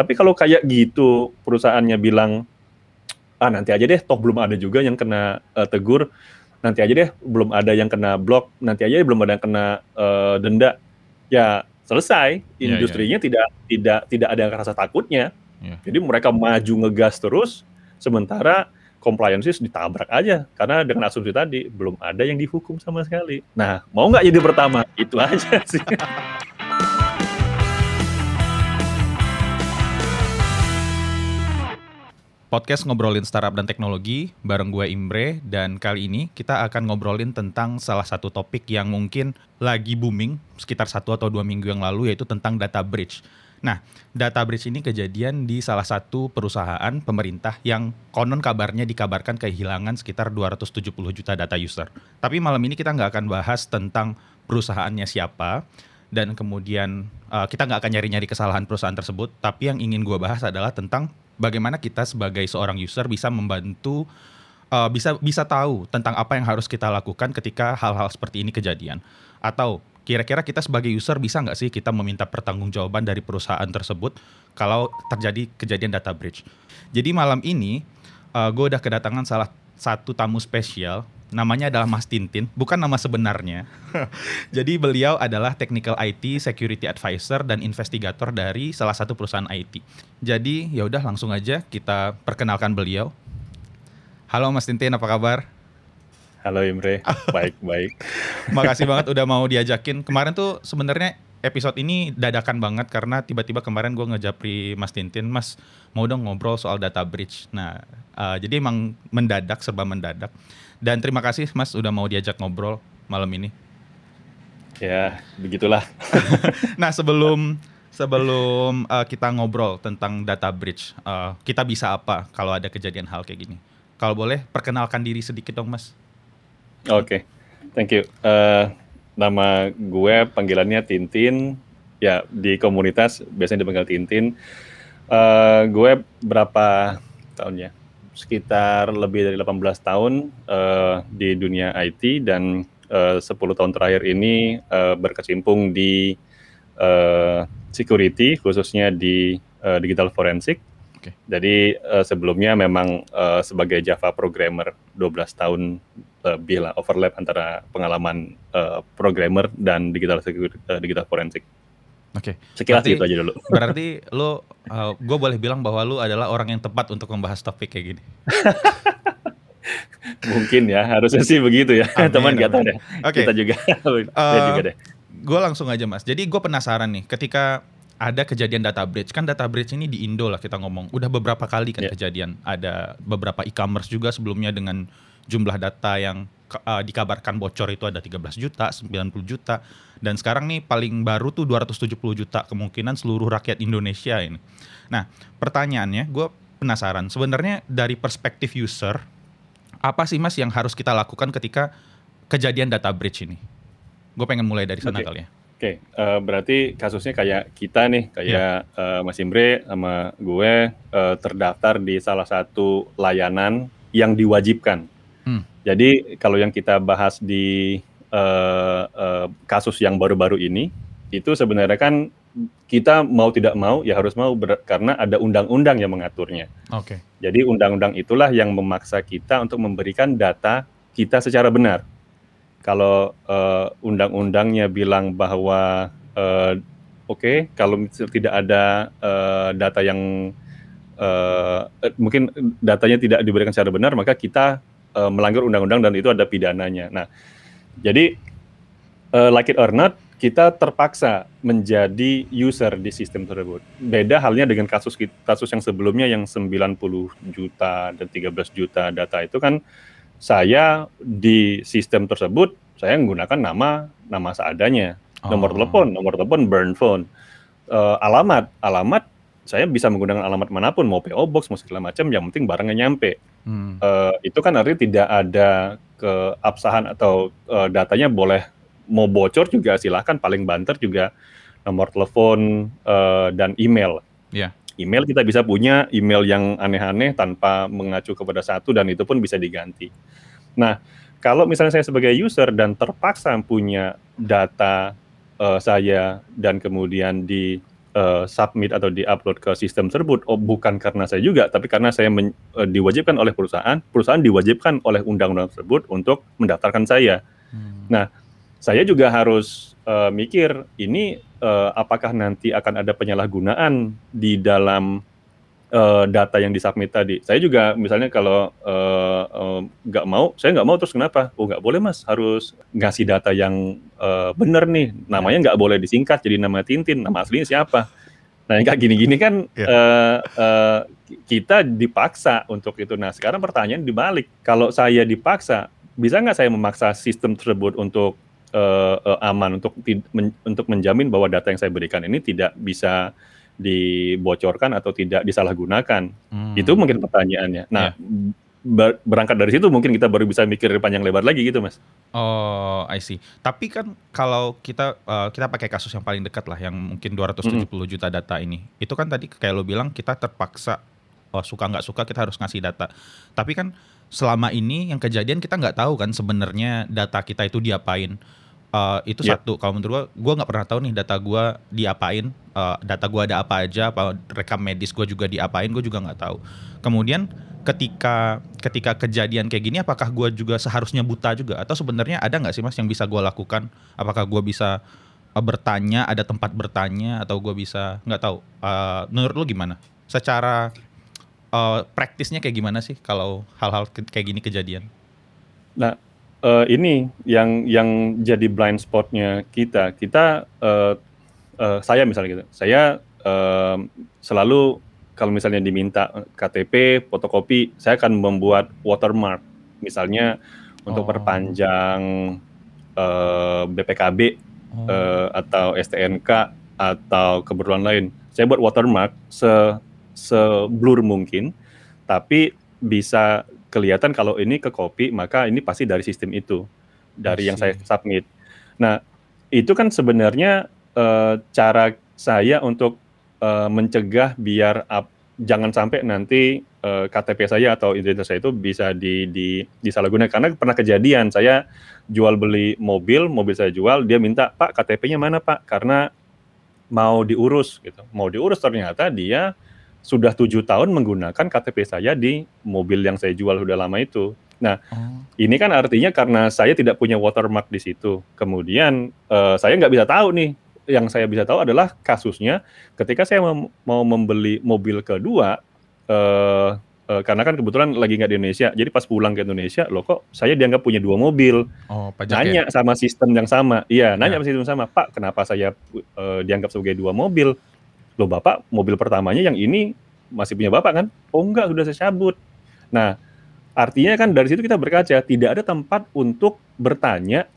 Tapi kalau kayak gitu perusahaannya bilang ah nanti aja deh toh belum ada juga yang kena uh, tegur. Nanti aja deh belum ada yang kena blok. Nanti aja belum ada yang kena uh, denda. Ya selesai. Iya, iya. industrinya yeah, yeah. tidak tidak tidak ada rasa takutnya. Yeah. jadi mereka maju ngegas terus sementara compliance ditabrak aja. Karena dengan asumsi tadi belum ada yang dihukum sama sekali. Nah mau nggak jadi pertama? Itu aja sih podcast ngobrolin startup dan teknologi bareng gue Imbre dan kali ini kita akan ngobrolin tentang salah satu topik yang mungkin lagi booming sekitar satu atau dua minggu yang lalu yaitu tentang data breach. Nah, data breach ini kejadian di salah satu perusahaan pemerintah yang konon kabarnya dikabarkan kehilangan sekitar 270 juta data user. Tapi malam ini kita nggak akan bahas tentang perusahaannya siapa, dan kemudian uh, kita nggak akan nyari-nyari kesalahan perusahaan tersebut, tapi yang ingin gue bahas adalah tentang bagaimana kita sebagai seorang user bisa membantu uh, bisa bisa tahu tentang apa yang harus kita lakukan ketika hal-hal seperti ini kejadian atau kira-kira kita sebagai user bisa nggak sih kita meminta pertanggungjawaban dari perusahaan tersebut kalau terjadi kejadian data breach. Jadi malam ini uh, gue udah kedatangan salah satu tamu spesial namanya adalah Mas Tintin, bukan nama sebenarnya. Jadi beliau adalah technical IT, security advisor dan investigator dari salah satu perusahaan IT. Jadi ya udah langsung aja kita perkenalkan beliau. Halo Mas Tintin, apa kabar? Halo Imre, baik baik. Makasih banget udah mau diajakin. Kemarin tuh sebenarnya episode ini dadakan banget karena tiba-tiba kemarin gue ngejapri Mas Tintin, Mas mau dong ngobrol soal data breach. Nah, uh, jadi emang mendadak, serba mendadak. Dan terima kasih Mas udah mau diajak ngobrol malam ini. Ya, begitulah. nah, sebelum sebelum uh, kita ngobrol tentang data breach, uh, kita bisa apa kalau ada kejadian hal kayak gini? Kalau boleh, perkenalkan diri sedikit dong, Mas. Oke, okay. thank you. Uh, nama gue panggilannya Tintin. Ya, di komunitas biasanya dipanggil Tintin. Uh, gue berapa tahun ya? Sekitar lebih dari 18 tahun uh, di dunia IT dan eh, uh, 10 tahun terakhir ini uh, berkecimpung di uh, security khususnya di uh, digital forensik. Okay. Jadi uh, sebelumnya memang uh, sebagai Java programmer 12 tahun lebih lah overlap antara pengalaman uh, programmer dan digital security, uh, digital forensik. Oke. Okay. Sekilas berarti, itu aja dulu. Berarti lo, uh, gue boleh bilang bahwa lo adalah orang yang tepat untuk membahas topik kayak gini. Mungkin ya, harusnya sih begitu ya. Amin, Teman gak tahu deh. Okay. Kita juga. uh, juga deh. Gue langsung aja mas. Jadi gue penasaran nih, ketika ada kejadian data breach kan data breach ini di Indo lah kita ngomong udah beberapa kali kan yeah. kejadian ada beberapa e-commerce juga sebelumnya dengan jumlah data yang uh, dikabarkan bocor itu ada 13 juta, 90 juta dan sekarang nih paling baru tuh 270 juta kemungkinan seluruh rakyat Indonesia ini. Nah, pertanyaannya gue penasaran sebenarnya dari perspektif user apa sih Mas yang harus kita lakukan ketika kejadian data breach ini? Gue pengen mulai dari sana okay. kali ya. Oke, okay. uh, eh, berarti kasusnya kayak kita nih, kayak yeah. Iya. uh, Mas Imre sama gue uh, terdaftar di salah satu layanan yang diwajibkan. Jadi kalau yang kita bahas di uh, uh, kasus yang baru-baru ini, itu sebenarnya kan kita mau tidak mau ya harus mau ber, karena ada undang-undang yang mengaturnya. Oke. Okay. Jadi undang-undang itulah yang memaksa kita untuk memberikan data kita secara benar. Kalau uh, undang-undangnya bilang bahwa uh, oke okay, kalau tidak ada uh, data yang uh, mungkin datanya tidak diberikan secara benar maka kita uh, melanggar undang-undang dan itu ada pidananya. Nah, jadi uh, like it or not kita terpaksa menjadi user di sistem tersebut. Beda halnya dengan kasus kasus yang sebelumnya yang 90 juta dan 13 juta data itu kan saya di sistem tersebut saya menggunakan nama nama seadanya. Nomor oh. telepon, nomor telepon burn phone. Uh, alamat, alamat saya bisa menggunakan alamat mana pun mau PO box mau segala macam yang penting barangnya nyampe hmm. uh, itu kan artinya tidak ada keabsahan atau uh, datanya boleh mau bocor juga silahkan paling banter juga nomor telepon uh, dan email yeah. email kita bisa punya email yang aneh-aneh tanpa mengacu kepada satu dan itu pun bisa diganti nah kalau misalnya saya sebagai user dan terpaksa punya data uh, saya dan kemudian di uh, submit atau di-upload ke sistem tersebut oh, bukan karena saya juga, tapi karena saya men, uh, diwajibkan oleh perusahaan, perusahaan diwajibkan oleh undang-undang tersebut untuk mendaftarkan saya. Hmm. Nah, saya juga harus uh, mikir ini uh, apakah nanti akan ada penyalahgunaan di dalam uh, data yang disubmit tadi. Saya juga misalnya kalau nggak uh, uh, mau, saya nggak mau terus kenapa? Oh nggak boleh mas, harus ngasih data yang uh, benar nih. Namanya nggak boleh disingkat jadi nama Tintin, nama aslinya siapa? Nah yang kayak gini-gini kan yeah. Ya. uh, uh, kita dipaksa untuk itu. Nah sekarang pertanyaan dibalik, kalau saya dipaksa, bisa nggak saya memaksa sistem tersebut untuk uh, uh, aman untuk men, untuk menjamin bahwa data yang saya berikan ini tidak bisa dibocorkan atau tidak disalahgunakan. Hmm. Itu mungkin pertanyaannya. Nah, yeah. ber berangkat dari situ mungkin kita baru bisa mikir panjang lebar lagi gitu, Mas. Oh, I see. Tapi kan kalau kita uh, kita pakai kasus yang paling dekat lah yang mungkin 270 hmm. juta data ini. Itu kan tadi kayak lo bilang kita terpaksa oh, suka nggak suka kita harus ngasih data. Tapi kan selama ini yang kejadian kita nggak tahu kan sebenarnya data kita itu diapain Uh, itu yeah. satu. Kalau menurut gua, gua nggak pernah tahu nih data gua diapain, uh, data gua ada apa aja, apa rekam medis gua juga diapain, gua juga nggak tahu. Kemudian ketika ketika kejadian kayak gini, apakah gua juga seharusnya buta juga, atau sebenarnya ada nggak sih mas yang bisa gua lakukan? Apakah gua bisa uh, bertanya, ada tempat bertanya, atau gua bisa nggak tahu? Uh, menurut lo gimana? Secara uh, praktisnya kayak gimana sih kalau hal-hal kayak gini kejadian? Nah, uh, ini yang yang jadi blind spotnya kita. Kita uh, uh, saya misalnya gitu, saya uh, selalu kalau misalnya diminta KTP, fotokopi, saya akan membuat watermark, misalnya untuk oh. perpanjang uh, BPKB oh. uh, atau STNK atau keperluan lain. Saya buat watermark se seblur mungkin, tapi bisa kelihatan kalau ini ke copy maka ini pasti dari sistem itu dari yang saya submit. Nah itu kan sebenarnya uh, cara saya untuk uh, mencegah biar up, jangan sampai nanti uh, KTP saya atau identitas saya itu bisa di, di disalahgunakan. Karena pernah kejadian saya jual beli mobil mobil saya jual dia minta Pak KTP-nya mana Pak? Karena mau diurus gitu. Mau diurus ternyata dia sudah tujuh tahun menggunakan KTP saya di mobil yang saya jual sudah lama itu. Nah, oh. ini kan artinya karena saya tidak punya watermark di situ. Kemudian uh, saya nggak bisa tahu nih. Yang saya bisa tahu adalah kasusnya ketika saya mem mau membeli mobil kedua, uh, uh, karena kan kebetulan lagi nggak di Indonesia. Jadi pas pulang ke Indonesia, loh kok saya dianggap punya dua mobil. Oh, nanya ya? sama sistem yang sama. Iya, nanya ya. sama sistem yang sama. Pak, kenapa saya uh, dianggap sebagai dua mobil? Loh bapak mobil pertamanya yang ini masih punya bapak kan? Oh enggak, sudah saya cabut. Nah, artinya kan dari situ kita berkaca, tidak ada tempat untuk bertanya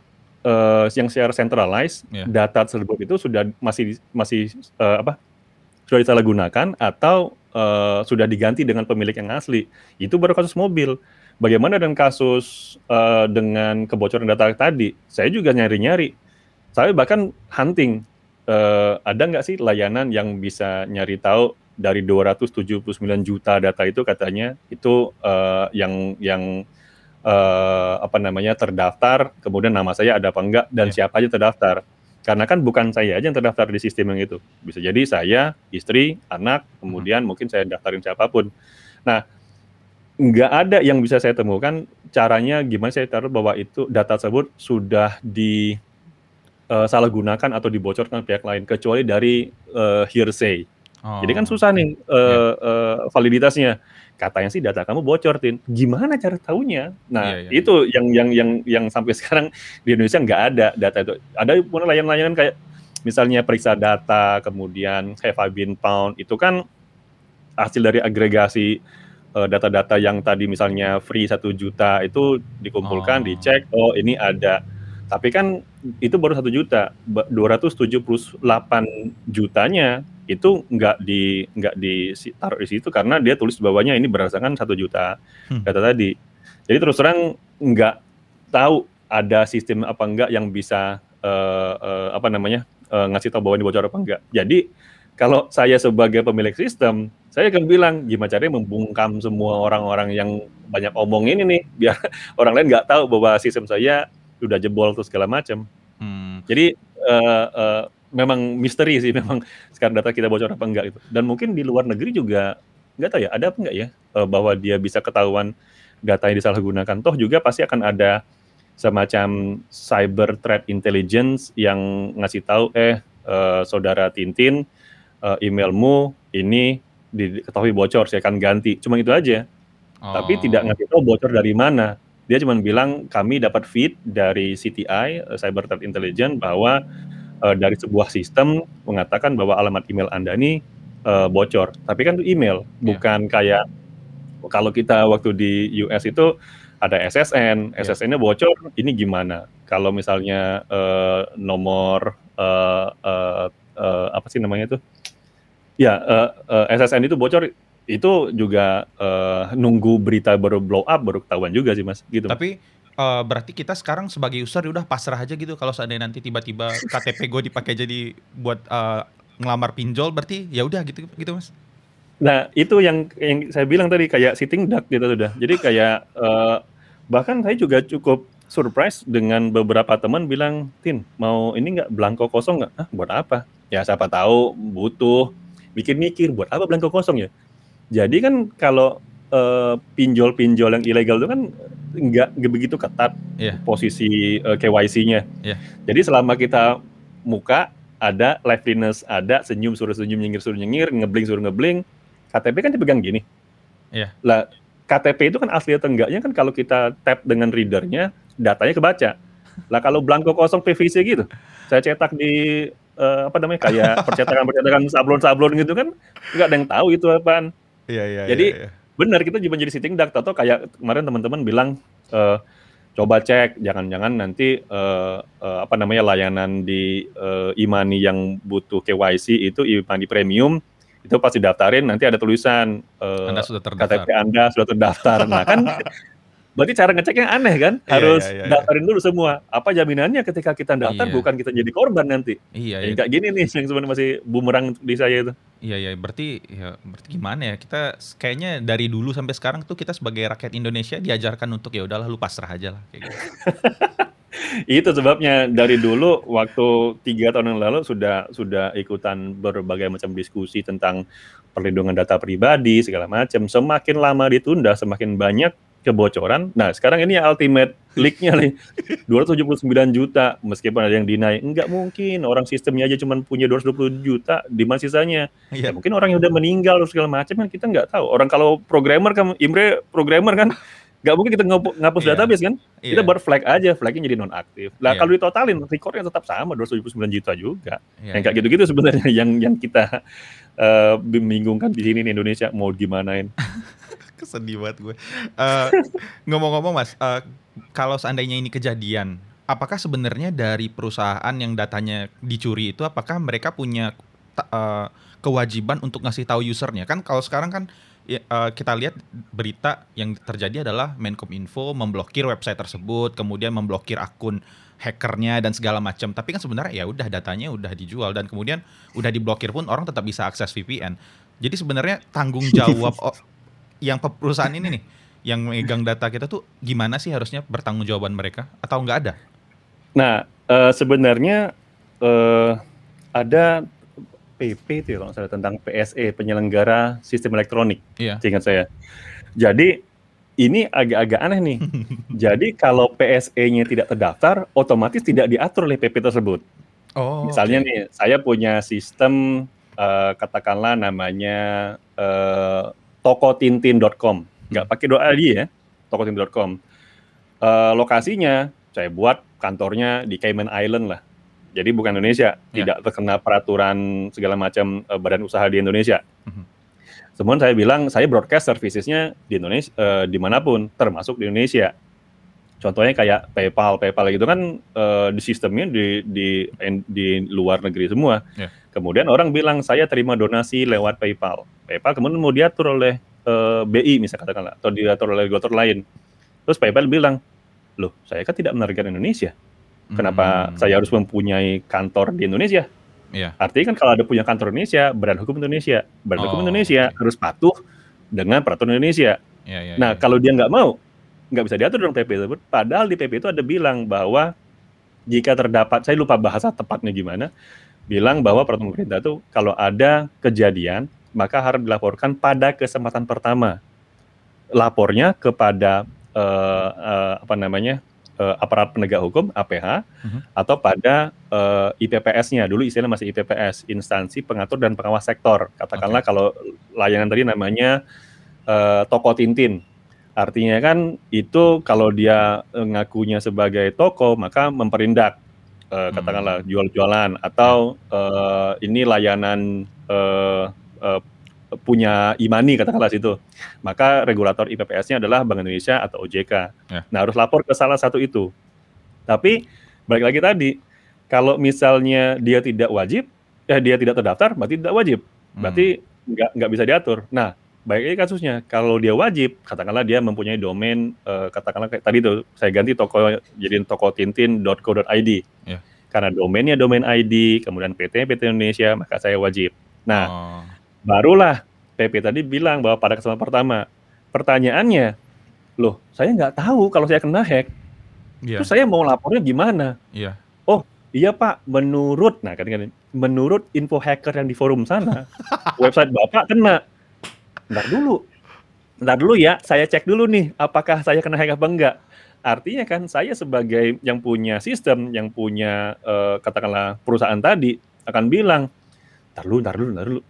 uh, yang secara centralized yeah. data tersebut itu sudah masih masih uh, apa? sudah disalahgunakan atau uh, sudah diganti dengan pemilik yang asli. Itu baru kasus mobil. Bagaimana dengan kasus uh, dengan kebocoran data tadi? Saya juga nyari-nyari. Saya bahkan hunting uh, ada nggak sih layanan yang bisa nyari tahu dari 279 juta data itu katanya itu uh, yang yang uh, apa namanya terdaftar kemudian nama saya ada apa enggak dan yeah. siapa aja terdaftar karena kan bukan saya aja yang terdaftar di sistem yang itu bisa jadi saya istri anak kemudian hmm. mungkin saya daftarin siapa pun nah nggak ada yang bisa saya temukan caranya gimana saya taruh bahwa itu data tersebut sudah di uh, salah gunakan atau dibocorkan pihak lain kecuali dari uh, hearsay. Oh. Jadi kan susah nih uh, yeah. uh, validitasnya. Katanya sih data kamu bocor, Tin. Gimana cara tahunya? Nah, yeah, yeah, itu yeah. yang yang yang yang sampai sekarang di Indonesia nggak ada data itu. Ada pun layanan-layanan kayak misalnya periksa data, kemudian kayak Fabin Pound itu kan hasil dari agregasi data-data yang tadi misalnya free satu juta itu dikumpulkan, oh. dicek, oh ini ada tapi kan itu baru satu juta, 278 jutanya itu nggak di nggak di taruh di situ karena dia tulis bawahnya ini berdasarkan satu juta hmm. data tadi. Jadi terus terang nggak tahu ada sistem apa enggak yang bisa uh, uh, apa namanya uh, ngasih tahu bahwa ini bocor apa enggak. Jadi kalau saya sebagai pemilik sistem, saya akan bilang gimana caranya membungkam semua orang-orang yang banyak omong ini nih biar orang lain nggak tahu bahwa sistem saya sudah jebol terus segala macam. Hmm. Jadi uh, uh, memang misteri sih memang sekarang data kita bocor apa enggak itu. Dan mungkin di luar negeri juga nggak tahu ya ada apa enggak ya uh, bahwa dia bisa ketahuan data yang disalahgunakan. Toh juga pasti akan ada semacam cyber threat intelligence yang ngasih tahu eh uh, saudara Tintin uh, emailmu ini diketahui bocor saya akan ganti. Cuma itu aja. Oh. Tapi tidak ngasih tahu bocor dari mana. Dia cuma bilang kami dapat feed dari CTI uh, Cyber Threat Intelligence bahwa uh, dari sebuah sistem mengatakan bahwa alamat email Anda ini uh, bocor. Tapi kan itu email, yeah. bukan kayak kalau kita waktu di US itu ada SSN, yeah. SSN-nya bocor, ini gimana? Kalau misalnya uh, nomor uh, uh, uh, apa sih namanya itu? Ya, uh, uh, SSN itu bocor, itu juga uh, nunggu berita baru blow up baru ketahuan juga sih mas, gitu. Tapi uh, berarti kita sekarang sebagai user udah pasrah aja gitu kalau seandainya nanti tiba-tiba KTP gue dipakai jadi buat uh, ngelamar pinjol, berarti ya udah gitu gitu mas. Nah, itu yang yang saya bilang tadi kayak sitting duck gitu sudah. Jadi kayak uh, bahkan saya juga cukup surprise dengan beberapa teman bilang, "Tin, mau ini nggak blanko kosong nggak?" "Ah, buat apa?" "Ya siapa tahu butuh." Mikir-mikir, "Buat apa blanko kosong ya?" Jadi kan kalau uh, pinjol-pinjol yang ilegal itu kan nggak begitu ketat yeah. posisi uh, KYC-nya. Yeah. Jadi selama kita muka ada liveliness, ada senyum suruh senyum, nyengir suruh nyengir, ngebling suruh ngebling, KTP kan dipegang gini. Iya. Lah KTP itu kan asli atau enggaknya kan kalau kita tap dengan readernya datanya kebaca. Lah kalau blanko kosong PVC gitu, saya cetak di uh, apa namanya kayak percetakan-percetakan sablon-sablon gitu kan nggak ada yang tahu itu apaan. Iya iya. Jadi iya, iya. benar kita juga jadi sitting duck atau kayak kemarin teman-teman bilang uh, coba cek jangan-jangan nanti uh, uh, apa namanya layanan di uh, Imani yang butuh KYC itu Imani Premium itu pasti daftarin nanti ada tulisan uh, anda sudah terdaftar. KTP Anda sudah terdaftar. Nah kan berarti cara ngeceknya aneh kan? Iya, Harus iya, iya, daftarin dulu semua. Apa jaminannya ketika kita daftar iya. bukan kita jadi korban nanti? Iya, iya. Kayak gini nih yang sebenarnya masih bumerang di saya itu. Iya iya berarti ya berarti gimana ya? Kita kayaknya dari dulu sampai sekarang tuh kita sebagai rakyat Indonesia diajarkan untuk ya udahlah lu pasrah aja lah kayak gitu. Itu sebabnya dari dulu waktu tiga tahun yang lalu sudah sudah ikutan berbagai macam diskusi tentang perlindungan data pribadi segala macam. Semakin lama ditunda, semakin banyak kebocoran. Nah, sekarang ini ultimate leak-nya nih. 279 juta meskipun ada yang dinaik. Enggak mungkin orang sistemnya aja cuma punya 220 juta di mana sisanya. Yeah. Ya, mungkin orang yang udah meninggal segala macam kan kita nggak tahu. Orang kalau programmer kan Imre programmer kan Gak mungkin kita ngapus yeah. database kan? Yeah. Kita buat flag aja, flagnya jadi nonaktif. Lah yeah. kalau ditotalin, recordnya tetap sama 279 juta juga. Yeah, yang kayak gitu-gitu sebenarnya yang yang kita uh, bingungkan di sini di Indonesia mau gimanain. Kesedih banget gue. Uh, ngomong-ngomong mas, uh, kalau seandainya ini kejadian, apakah sebenarnya dari perusahaan yang datanya dicuri itu, apakah mereka punya uh, kewajiban untuk ngasih tahu usernya? Kan kalau sekarang kan uh, kita lihat berita yang terjadi adalah Menkominfo memblokir website tersebut, kemudian memblokir akun hackernya dan segala macam. Tapi kan sebenarnya ya udah datanya udah dijual dan kemudian udah diblokir pun orang tetap bisa akses VPN. Jadi sebenarnya tanggung jawab yang perusahaan ini nih yang megang data kita tuh gimana sih harusnya bertanggung jawaban mereka atau nggak ada? Nah, uh, sebenarnya uh, ada PP itu ya kalau salah tentang PSE penyelenggara sistem elektronik. Iya. Ingat saya. Jadi ini agak-agak aneh nih. Jadi kalau PSE-nya tidak terdaftar, otomatis tidak diatur oleh PP tersebut. Oh. Misalnya okay. nih, saya punya sistem uh, katakanlah namanya uh, tokotintin.com. Nggak pakai doa dia ya, tokotintin.com. Uh, lokasinya saya buat kantornya di Cayman Island lah jadi bukan Indonesia, yeah. tidak terkena peraturan segala macam uh, badan usaha di Indonesia. Mm-hmm. Semua saya bilang saya broadcast servicesnya di Indonesia, uh, di mana pun, termasuk di Indonesia. Contohnya kayak PayPal, PayPal gitu kan uh, di sistemnya di di di luar negeri semua. Yeah. Kemudian orang bilang saya terima donasi lewat PayPal. PayPal kemudian mau diatur oleh uh, BI misalnya katakanlah atau diatur oleh regulator lain. Terus PayPal bilang, loh saya kan tidak menargetkan Indonesia Kenapa hmm. saya harus mempunyai kantor di Indonesia? Yeah. Artinya kan kalau ada punya kantor Indonesia, badan hukum Indonesia, badan oh, hukum Indonesia okay. harus patuh dengan peraturan Indonesia. Yeah, yeah, nah, yeah. kalau dia nggak mau, nggak bisa diatur dalam PP tersebut. Padahal di PP itu ada bilang bahwa jika terdapat, saya lupa bahasa tepatnya gimana, bilang bahwa peraturan pemerintah itu kalau ada kejadian maka harus dilaporkan pada kesempatan pertama. Lapornya kepada uh, uh, apa namanya uh, aparat penegak hukum (APH) uh-huh. atau pada uh, IPPS-nya. Dulu istilahnya masih IPPS, instansi pengatur dan pengawas sektor. Katakanlah okay. kalau layanan tadi namanya uh, toko Tintin. Artinya kan itu kalau dia ngakunya sebagai toko maka memperindak uh, katakanlah jual-jualan atau uh, ini layanan uh, uh, punya imani katakanlah situ. Maka regulator IPPS-nya adalah Bank Indonesia atau OJK. Ya. Nah, harus lapor ke salah satu itu. Tapi balik lagi tadi, kalau misalnya dia tidak wajib, eh dia tidak terdaftar, berarti tidak wajib. Berarti hmm. nggak nggak bisa diatur. Nah, baik lagi kasusnya, kalau dia wajib, katakanlah dia mempunyai domain, uh, katakanlah kayak tadi tuh saya ganti toko jadi toko tintin.co.id. Ya. Karena domainnya domain ID, kemudian PT PT Indonesia, maka saya wajib. Nah, oh Barulah PP tadi bilang bahwa pada kesempatan pertama, pertanyaannya, loh saya nggak tahu kalau saya kena hack, yeah. terus saya mau lapornya gimana? Iya. Oh iya pak, menurut, nah kan, kan menurut info hacker yang di forum sana, website bapak kena. Ntar dulu, ntar dulu ya, saya cek dulu nih, apakah saya kena hack apa enggak. Artinya kan saya sebagai yang punya sistem, yang punya uh, katakanlah perusahaan tadi akan bilang, ntar dulu, ntar dulu, ntar dulu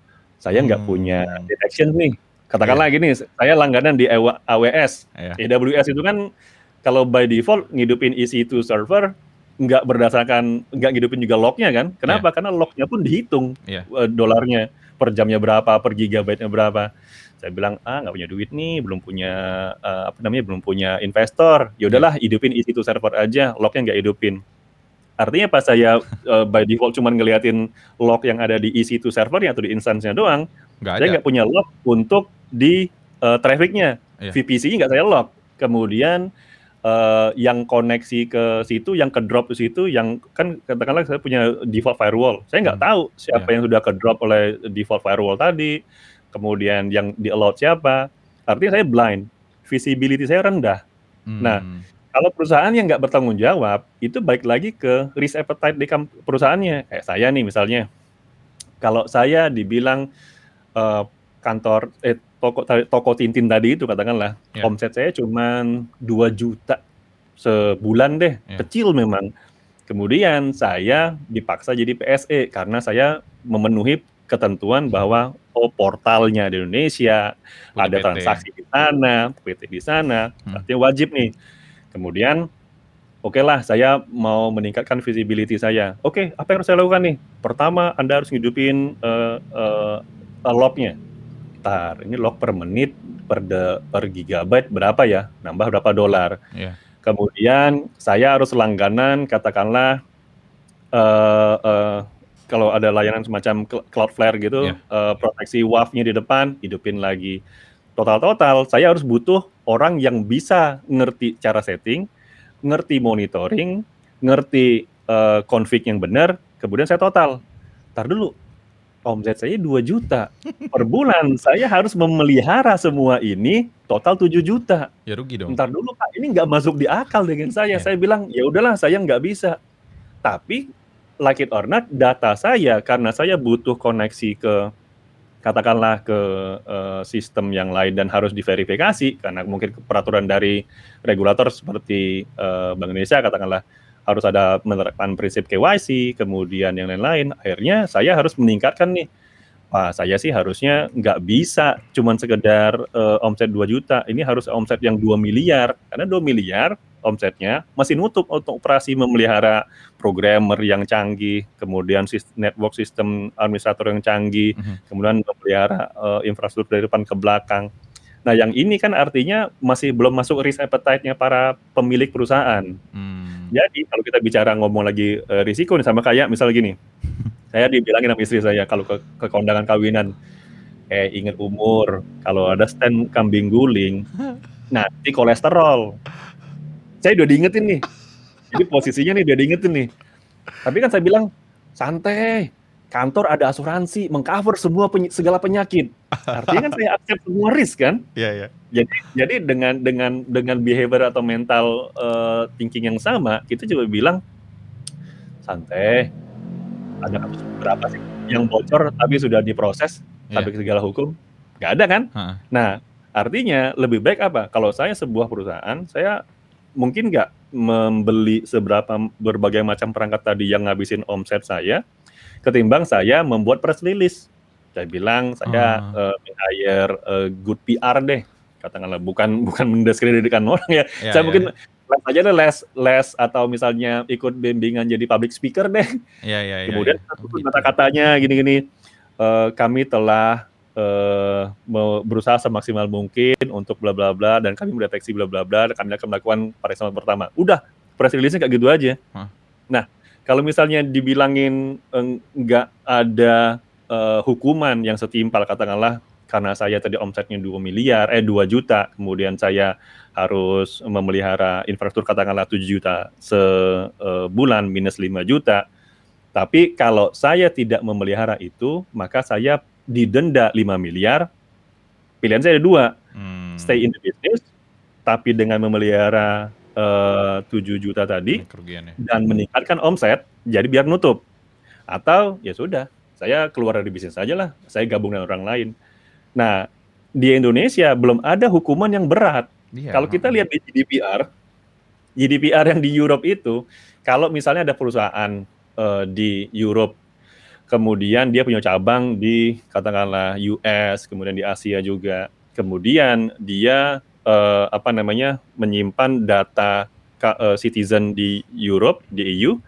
saya nggak hmm. punya detection nih. Katakanlah yeah. gini, saya langganan di AWS. Yeah. AWS itu kan kalau by default ngidupin EC2 server nggak berdasarkan nggak ngidupin juga lognya kan? Kenapa? Yeah. Karena lognya pun dihitung yeah. Iya. dolarnya per jamnya berapa, per gigabyte-nya berapa. Saya bilang ah nggak punya duit nih, belum punya uh, apa namanya, belum punya investor. Ya udahlah, yeah. hidupin EC2 server aja, lognya nggak hidupin. Artinya pas saya uh, by default cuma ngeliatin log yang ada di EC2 servernya atau di instansinya doang, gak saya nggak punya log untuk di uh, trafficnya. Iya. VPC-nya nggak saya log. Kemudian uh, yang koneksi ke situ, yang ke drop ke situ, yang kan katakanlah saya punya default firewall, saya nggak hmm. tahu siapa yeah. yang sudah ke drop oleh default firewall tadi, kemudian yang di allowed siapa. Artinya saya blind, visibility saya rendah. Nah, hmm. Nah, kalau perusahaan yang nggak bertanggung jawab, itu balik lagi ke risk appetite di perusahaannya. Kayak saya nih misalnya, kalau saya dibilang uh, kantor eh toko toko Tintin tadi itu katakanlah yeah. omset saya cuma 2 juta sebulan deh, yeah. kecil memang. Kemudian saya dipaksa jadi PSE karena saya memenuhi ketentuan bahwa oh portalnya di Indonesia, ada transaksi di sana, PT di sana, hmm. artinya wajib nih Kemudian, oke okay lah saya mau meningkatkan visibility saya. Oke, okay, apa yang harus saya lakukan nih? Pertama, Anda harus ngidupin uh, uh, lognya. Ntar, ini log per menit, per, de, per gigabyte berapa ya? Nambah berapa dolar. Yeah. Kemudian, saya harus langganan, katakanlah, uh, uh, kalau ada layanan semacam Cloudflare gitu, yeah. uh, proteksi WAF-nya di depan, hidupin lagi total-total saya harus butuh orang yang bisa ngerti cara setting, ngerti monitoring, ngerti uh, config yang benar, kemudian saya total. Ntar dulu, omset saya 2 juta. Per bulan saya harus memelihara semua ini total 7 juta. Ya rugi dong. Ntar dulu Pak, ini nggak masuk di akal dengan saya. Ya. Saya bilang, ya udahlah saya nggak bisa. Tapi like it or not, data saya karena saya butuh koneksi ke katakanlah ke uh, sistem yang lain dan harus diverifikasi karena mungkin peraturan dari regulator seperti uh, Bank Indonesia katakanlah harus ada menerapkan prinsip KYC, kemudian yang lain-lain. Akhirnya saya harus meningkatkan nih. Wah, saya sih harusnya nggak bisa cuman sekedar uh, omset 2 juta. Ini harus omset yang 2 miliar. Karena 2 miliar omsetnya masih nutup untuk operasi memelihara programmer yang canggih, kemudian network sistem administrator yang canggih, mm -hmm. kemudian memelihara uh, infrastruktur dari depan ke belakang. Nah, yang ini kan artinya masih belum masuk risk appetite-nya para pemilik perusahaan. Hmm. Jadi kalau kita bicara ngomong lagi uh, risiko nih sama kayak misal gini, saya dibilangin sama istri saya kalau ke, ke kondangan kawinan, eh ingat umur, kalau ada stand kambing guling, nanti kolesterol saya udah diingetin nih. Jadi posisinya nih udah diingetin nih. Tapi kan saya bilang santai. Kantor ada asuransi mengcover semua peny segala penyakit. Artinya kan saya accept semua risk kan? Iya, yeah, iya. Yeah. Jadi jadi dengan dengan dengan behavior atau mental uh, thinking yang sama, kita coba bilang santai. ada kasus berapa sih yang bocor tapi sudah diproses sampai ke segala hukum? Nggak ada kan? Heeh. Nah, artinya lebih baik apa? Kalau saya sebuah perusahaan, saya mungkin nggak membeli seberapa berbagai macam perangkat tadi yang ngabisin omset saya, ketimbang saya membuat press release. Saya bilang saya Ah. eh, hire eh, good PR deh, katakanlah bukan bukan mendiskreditkan orang ya. Iya, saya iya, mungkin les aja deh les les atau misalnya ikut bimbingan jadi public speaker deh. Iya, iya, iya, Kemudian saya Oh, gitu. kata-katanya gini-gini. Eh, kami telah me- berusaha semaksimal mungkin untuk bla bla bla dan kami mendeteksi bla bla bla dan kami akan melakukan pemeriksaan pertama. Udah, press release-nya kayak gitu aja. Hah. Nah, kalau misalnya dibilangin eh, nggak ada eh, hukuman yang setimpal katakanlah karena saya tadi omsetnya 2 miliar, eh 2 juta, kemudian saya harus memelihara infrastruktur katakanlah 7 juta sebulan minus 5 juta. Tapi kalau saya tidak memelihara itu, maka saya didenda 5 miliar. Pilihan saya ada dua, Hmm. stay in the business, tapi dengan memelihara eh, 7 juta tadi, kerugiannya. dan meningkatkan omset, jadi biar nutup. Atau ya sudah, saya keluar dari bisnis saja lah, saya gabung dengan orang lain. Nah, di Indonesia belum ada hukuman yang berat. Iya, Kalau kita lihat di GDPR, GDPR yang di Europe itu, kalau misalnya ada perusahaan eh, di Europe, kemudian dia punya cabang di katakanlah US, kemudian di Asia juga, kemudian dia eh, apa namanya menyimpan data eh, citizen di Europe, di EU,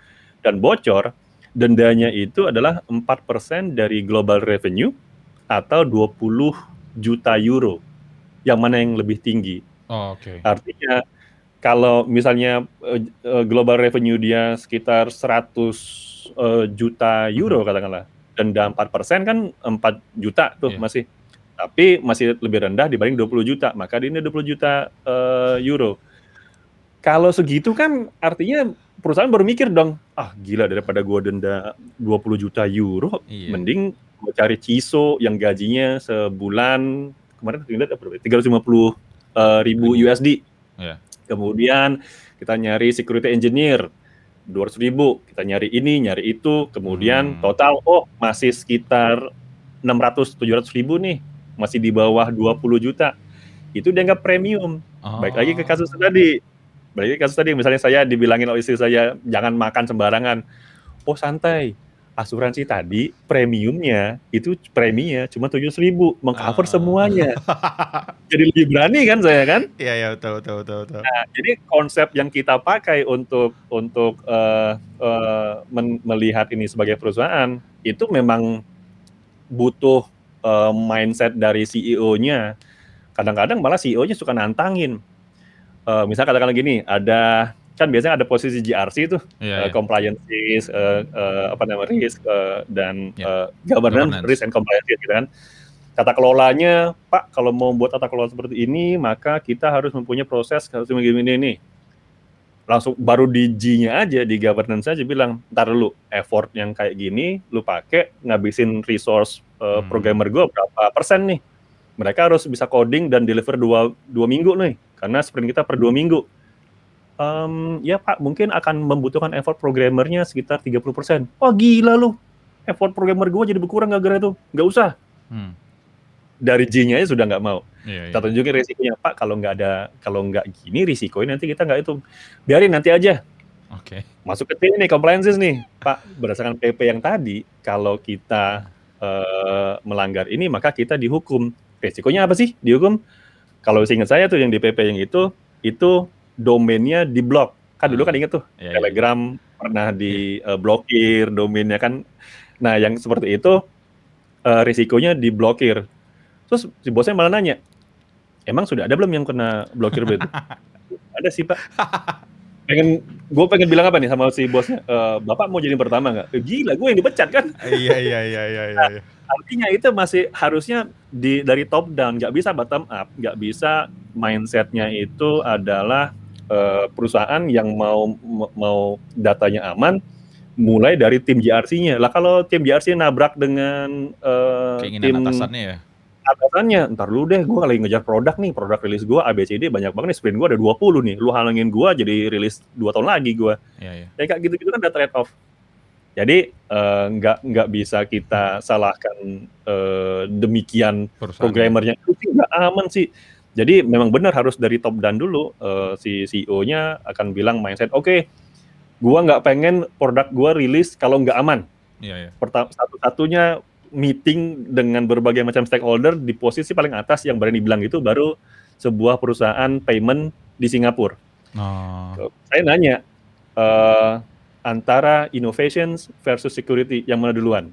dan bocor, dendanya itu adalah 4% dari global revenue atau 20 juta euro. Yang mana yang lebih tinggi? Oh, oke. Artinya kalau misalnya eh, global revenue dia sekitar 100 eh, juta euro katakanlah, denda 4% kan 4 juta tuh Iya. masih. Tapi masih lebih rendah dibanding 20 juta, maka ini 20 juta eh, euro. Kalau segitu kan artinya perusahaan baru mikir dong, ah gila daripada gua denda 20 juta euro, Iya. mending gua cari CISO yang gajinya sebulan kemarin lihat berapa? 350 eh, ribu Ribu. USD. Iya. Kemudian kita nyari security engineer 200 ribu, kita nyari ini, nyari itu, kemudian Hmm. total oh masih sekitar 600 700 ribu nih, masih di bawah 20 juta. Itu dianggap premium. Baik lagi ke Oh. kasus tadi. Balik lagi ke kasus tadi, misalnya saya dibilangin oleh istri saya jangan makan sembarangan. Oh santai, asuransi tadi premiumnya itu preminya cuma 700 ribu, mengcover Ah. semuanya. Jadi lebih berani kan saya kan? Iya, iya, betul, betul, betul, betul. Nah, jadi konsep yang kita pakai untuk untuk eh, eh, men- melihat ini sebagai perusahaan itu memang butuh eh, mindset dari CEO-nya. Kadang-kadang malah CEO-nya suka nantangin. Eh, misal katakanlah gini, ada kan biasanya ada posisi GRC itu, Iya, eh, iya. compliances, eh, eh, apa namanya risk eh, dan Ya, eh, governance, governance. risk and compliance gitu kan. Tata kelolanya, Pak, kalau mau buat tata kelola seperti ini, maka kita harus mempunyai proses harus begini ini nih. Langsung baru di G-nya aja di governance aja bilang, ntar dulu effort yang kayak gini, lu pakai ngabisin resource eh, Hmm. programmer gue berapa persen nih? Mereka harus bisa coding dan deliver dua, dua minggu nih, karena sprint kita per dua minggu. Em, ya Pak, mungkin akan membutuhkan effort programmernya sekitar 30%. Wah gila lu, effort programmer gue jadi berkurang gara-gara itu. Nggak usah. Hmm. Dari G-nya aja sudah nggak mau. Iya, iya. Kita tunjukin risikonya, Pak, kalau nggak ada, kalau nggak gini risikonya nanti kita nggak hitung. Biarin nanti aja. Oke. Masuk ke sini nih, compliances nih. Pak, berdasarkan PP yang tadi, kalau kita eh, melanggar ini, maka kita dihukum. Risikonya apa sih dihukum? Kalau seingat saya tuh yang di PP yang itu, itu domainnya di blok. Kan dulu kan inget tuh, Iya, iya. Telegram pernah di eh, blokir domainnya kan. Nah, yang seperti itu eh, risikonya diblokir. Terus si bosnya malah nanya, emang sudah ada belum yang kena blokir begitu? ada sih pak. Pengen, gue pengen bilang apa nih sama si bosnya? "Eh, Bapak mau jadi pertama nggak? "Eh, Gila, gue yang dipecat kan. Iya, iya, iya, iya, iya. iya. Artinya itu masih harusnya di dari top down, nggak bisa bottom up, nggak bisa mindsetnya itu adalah eh, perusahaan yang mau mau datanya aman, mulai dari tim GRC-nya. Lah kalau tim GRC nabrak dengan eh, Keinginan tim atasannya ya. Atasannya, ntar lu deh, gue lagi ngejar produk nih, produk rilis gue ABCD banyak banget nih, sprint gue ada 20 nih, lu halangin gue jadi rilis 2 tahun lagi gue. Iya, iya. Ya kayak gitu-gitu kan ada trade off. Jadi uh, nggak nggak bisa kita salahkan uh, demikian programmernya itu nggak aman sih. Jadi memang benar harus dari top down dulu uh, si CEO-nya akan bilang mindset, oke, okay, gua nggak pengen produk gua rilis kalau nggak aman. Iya, iya. Satu-satunya meeting dengan berbagai macam stakeholder di posisi paling atas yang berani bilang itu baru sebuah perusahaan payment di Singapura. Oh. Saya nanya uh, antara innovations versus security yang mana duluan?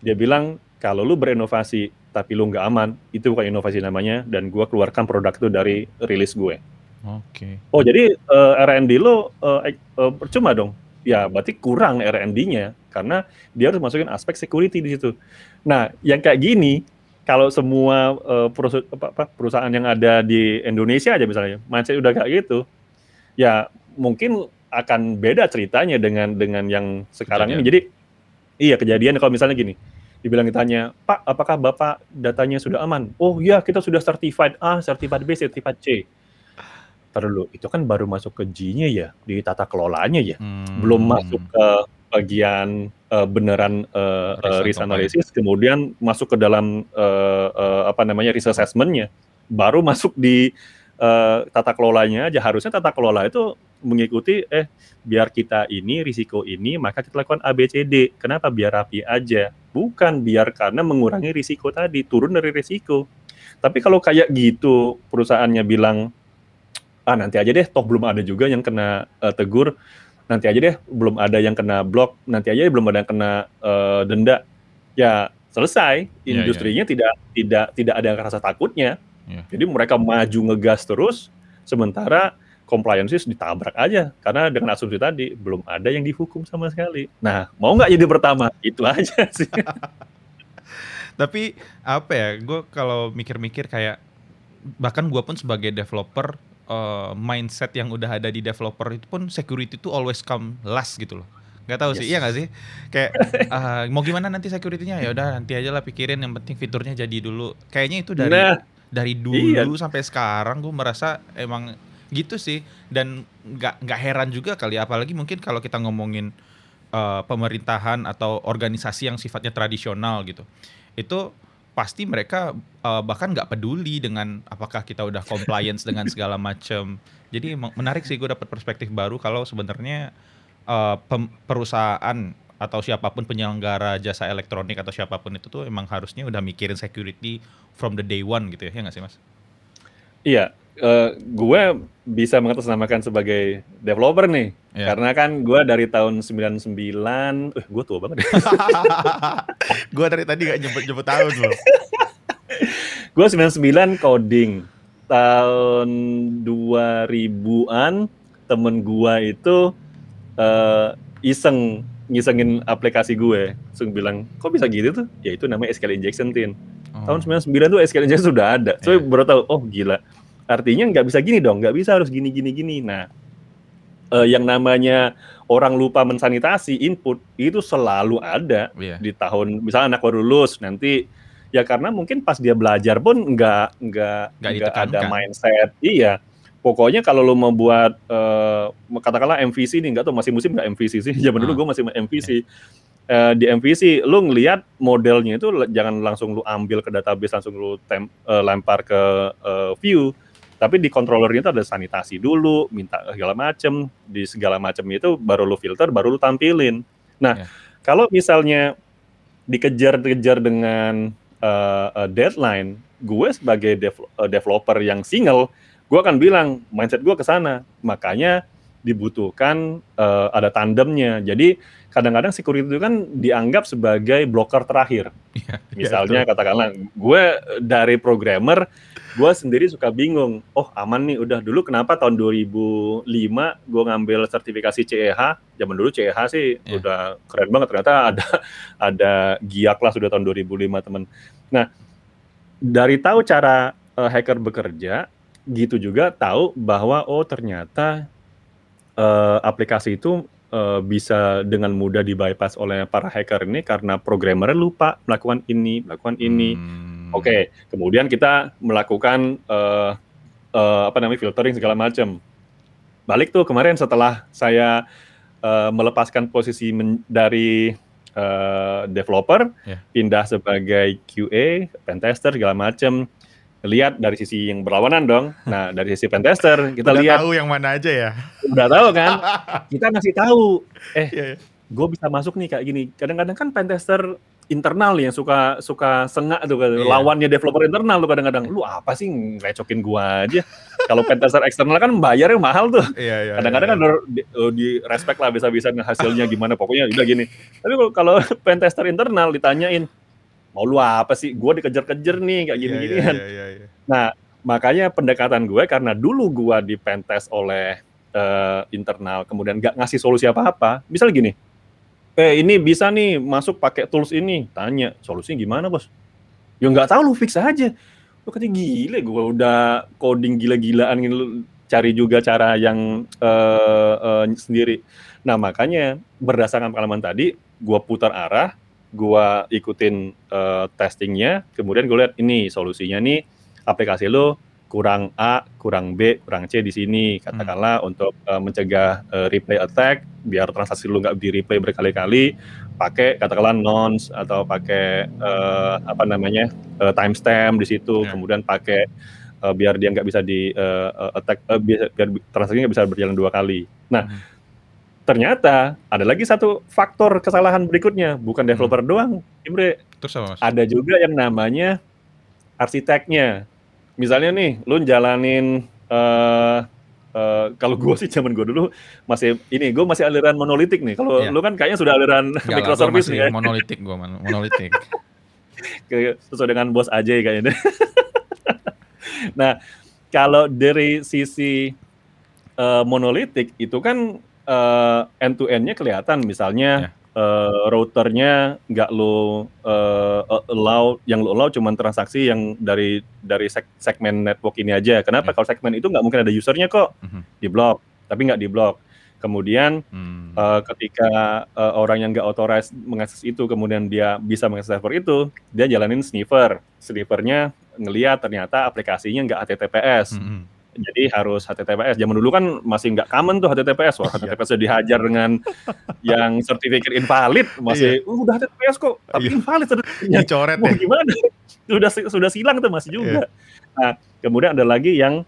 Dia bilang kalau lu berinovasi tapi lu nggak aman, itu bukan inovasi namanya dan gua keluarkan produk itu dari rilis gue. Oke. Okay. Oh jadi uh, R&D lo uh, uh, percuma dong? Ya berarti kurang R&D-nya karena dia harus masukin aspek security di situ. Nah, yang kayak gini kalau semua uh, perusahaan, apa, apa, perusahaan yang ada di Indonesia aja misalnya mindset udah kayak gitu, ya mungkin akan beda ceritanya dengan dengan yang sekarang kejadian. ini. Jadi iya kejadian kalau misalnya gini, dibilang ditanya, Pak, apakah Bapak datanya sudah aman? Oh iya, kita sudah certified A, certified B, certified C. Terlalu itu kan baru masuk ke G-nya ya, di tata kelolanya ya, hmm. belum masuk ke bagian uh, beneran uh, uh, risk analysis, kemudian masuk ke dalam uh, uh, apa namanya risk assessment-nya, baru masuk di uh, tata kelolanya aja. Harusnya tata kelola itu mengikuti eh biar kita ini risiko ini maka kita lakukan ABCD. Kenapa biar rapi aja? Bukan biar karena mengurangi risiko tadi, turun dari risiko. Tapi kalau kayak gitu perusahaannya bilang ah nanti aja deh toh belum ada juga yang kena uh, tegur nanti aja deh belum ada yang kena blok, nanti aja belum ada yang kena uh, denda. Ya selesai, iya, iya. industrinya yeah, yeah. tidak tidak tidak ada rasa takutnya. Yeah. Jadi mereka maju ngegas terus, sementara compliance ditabrak aja karena dengan asumsi tadi belum ada yang dihukum sama sekali. Nah, mau nggak jadi pertama? Itu aja sih. Tapi apa ya? Gue kalau mikir-mikir kayak bahkan gue pun sebagai developer uh, mindset yang udah ada di developer itu pun security itu always come last gitu loh. Gak tahu yes. sih, iya gak sih? Kayak uh, mau gimana nanti securitynya ya udah nanti aja lah pikirin yang penting fiturnya jadi dulu. Kayaknya itu dari nah, dari dulu iya. sampai sekarang gue merasa emang gitu sih dan nggak nggak heran juga kali apalagi mungkin kalau kita ngomongin uh, pemerintahan atau organisasi yang sifatnya tradisional gitu. Itu pasti mereka uh, bahkan nggak peduli dengan apakah kita udah compliance dengan segala macam. Jadi menarik sih gue dapat perspektif baru kalau sebenarnya uh, perusahaan atau siapa pun penyelenggara jasa elektronik atau siapa pun itu tuh emang harusnya udah mikirin security from the day one gitu ya, ya nggak sih mas? Iya, uh, gue bisa mengatasnamakan sebagai developer nih. Yeah. Karena kan gue dari tahun 99, eh gue tua banget. gue dari tadi gak nyebut-nyebut tahun loh. gue 99 coding. Tahun 2000-an temen gue itu uh, iseng ngisengin aplikasi gue. Langsung bilang, kok bisa gitu tuh? Ya itu namanya SQL injection, Tin. Oh. Tahun 99 tuh SQL injection sudah ada. So yeah. baru tahu, oh gila Artinya nggak bisa gini dong, nggak bisa harus gini gini gini. Nah, eh, yang namanya orang lupa mensanitasi input itu selalu ada yeah. di tahun misalnya anak baru lulus nanti ya karena mungkin pas dia belajar pun nggak nggak nggak ada mindset iya pokoknya kalau lo mau buat uh, katakanlah MVC nih nggak tuh masih musim nggak MVC sih zaman dulu ah. gue masih MVC uh, di MVC lo ngelihat modelnya itu jangan langsung lo ambil ke database langsung lo tem, uh, lempar ke uh, view tapi di controllernya itu ada sanitasi dulu, minta segala macem, di segala macem itu baru lu filter, baru lu tampilin. Nah, yeah. kalau misalnya dikejar-kejar dengan uh, uh, deadline, gue sebagai dev, uh, developer yang single, gue akan bilang mindset gue ke sana. Makanya dibutuhkan uh, ada tandemnya. Jadi kadang-kadang security itu kan dianggap sebagai blocker terakhir. Yeah, Misalnya yeah, katakanlah gue dari programmer gue sendiri suka bingung. Oh aman nih, udah dulu kenapa tahun 2005 gue ngambil sertifikasi CEH. Zaman dulu CEH sih yeah. udah keren banget. Ternyata ada ada giak lah sudah tahun 2005 temen. Nah dari tahu cara uh, hacker bekerja, gitu juga tahu bahwa oh ternyata uh, aplikasi itu uh, bisa dengan mudah di bypass oleh para hacker ini karena programmer lupa melakukan ini, melakukan ini. Hmm Oke, okay. kemudian kita melakukan uh, uh, apa namanya filtering segala macam. Balik tuh kemarin setelah saya uh, melepaskan posisi men dari uh, developer, Yeah. pindah sebagai QA, pentester segala macam. Lihat dari sisi yang berlawanan dong. Nah, dari sisi pentester kita Udah lihat tahu yang mana aja ya. udah tahu kan? Kita ngasih tahu. Eh, Iya, iya. gue bisa masuk nih kayak gini. Kadang-kadang kan pentester internal yang suka suka sengak tuh. Iya. lawannya developer internal tuh kadang-kadang. Lu apa sih ngerecokin gua aja? Kalau pentester eksternal kan bayarnya mahal tuh. Iya, iya. Kadang-kadang iya. kan di, eh, di respect lah bisa-bisa hasilnya gimana pokoknya udah gini. Tapi kalau pentester internal ditanyain mau lu apa sih? Gua dikejar-kejar nih kayak Iya, gini-gini iya, kan. iya, iya, iya. Nah, makanya pendekatan gue karena dulu gua di pentest oleh eh, internal, kemudian nggak ngasih solusi apa-apa. Misal gini, eh ini bisa nih masuk pakai tools ini, tanya solusinya gimana bos? Ya nggak tahu lu fix aja. Lu katanya gile, gue udah coding gila-gilaan gitu, cari juga cara yang eh, eh, sendiri. Nah makanya berdasarkan pengalaman tadi, gua putar arah, gua ikutin eh, testingnya, kemudian gue lihat ini solusinya nih aplikasi lo kurang A, kurang B, kurang C di sini katakanlah untuk eh, mencegah eh, replay attack biar transaksi lo nggak di replay berkali-kali pakai katakanlah nonce atau pakai eh, apa namanya eh, timestamp di situ Ya. kemudian pakai eh, biar dia nggak bisa di eh, attack eh, biar, biar transaksinya nggak bisa berjalan dua kali. Nah Mhm. ternyata ada lagi satu faktor kesalahan berikutnya bukan developer doang, Imre Terus apa mas? ada juga yang namanya arsiteknya. Misalnya nih, lu jalanin eh eh, kalau gue sih zaman gue dulu masih ini gue masih aliran monolitik nih. Kalau Iya. lu kan kayaknya sudah aliran gua microservice nih ya, monolitik gue, monolitik. Sesuai dengan bos aja kayaknya. nah, kalau dari sisi eh, monolitik itu kan eh, end to end-nya kelihatan misalnya Ya. Eh, routernya nggak lo eh, allow yang lo allow cuman transaksi yang dari dari seg- segmen network ini aja. Kenapa? Ya. Kalau segmen itu nggak mungkin ada usernya kok Mhm. di blok, tapi nggak di blok. Kemudian Hmm. eh, ketika eh, orang yang nggak authorized mengakses itu, kemudian dia bisa mengakses server itu, dia jalanin sniffer. Sniffernya ngeliat ternyata aplikasinya nggak HTTPS. Mhm. Jadi harus HTTPS. Zaman dulu kan masih nggak common tuh HTTPS. Wah, HTTPS sudah dihajar dengan yang certificate invalid. Masih, "Uh, udah HTTPS kok, tapi Iya. invalid certificate-nya." Dicoret ya. gimana? Sudah sudah silang tuh masih juga. Nah, kemudian ada lagi yang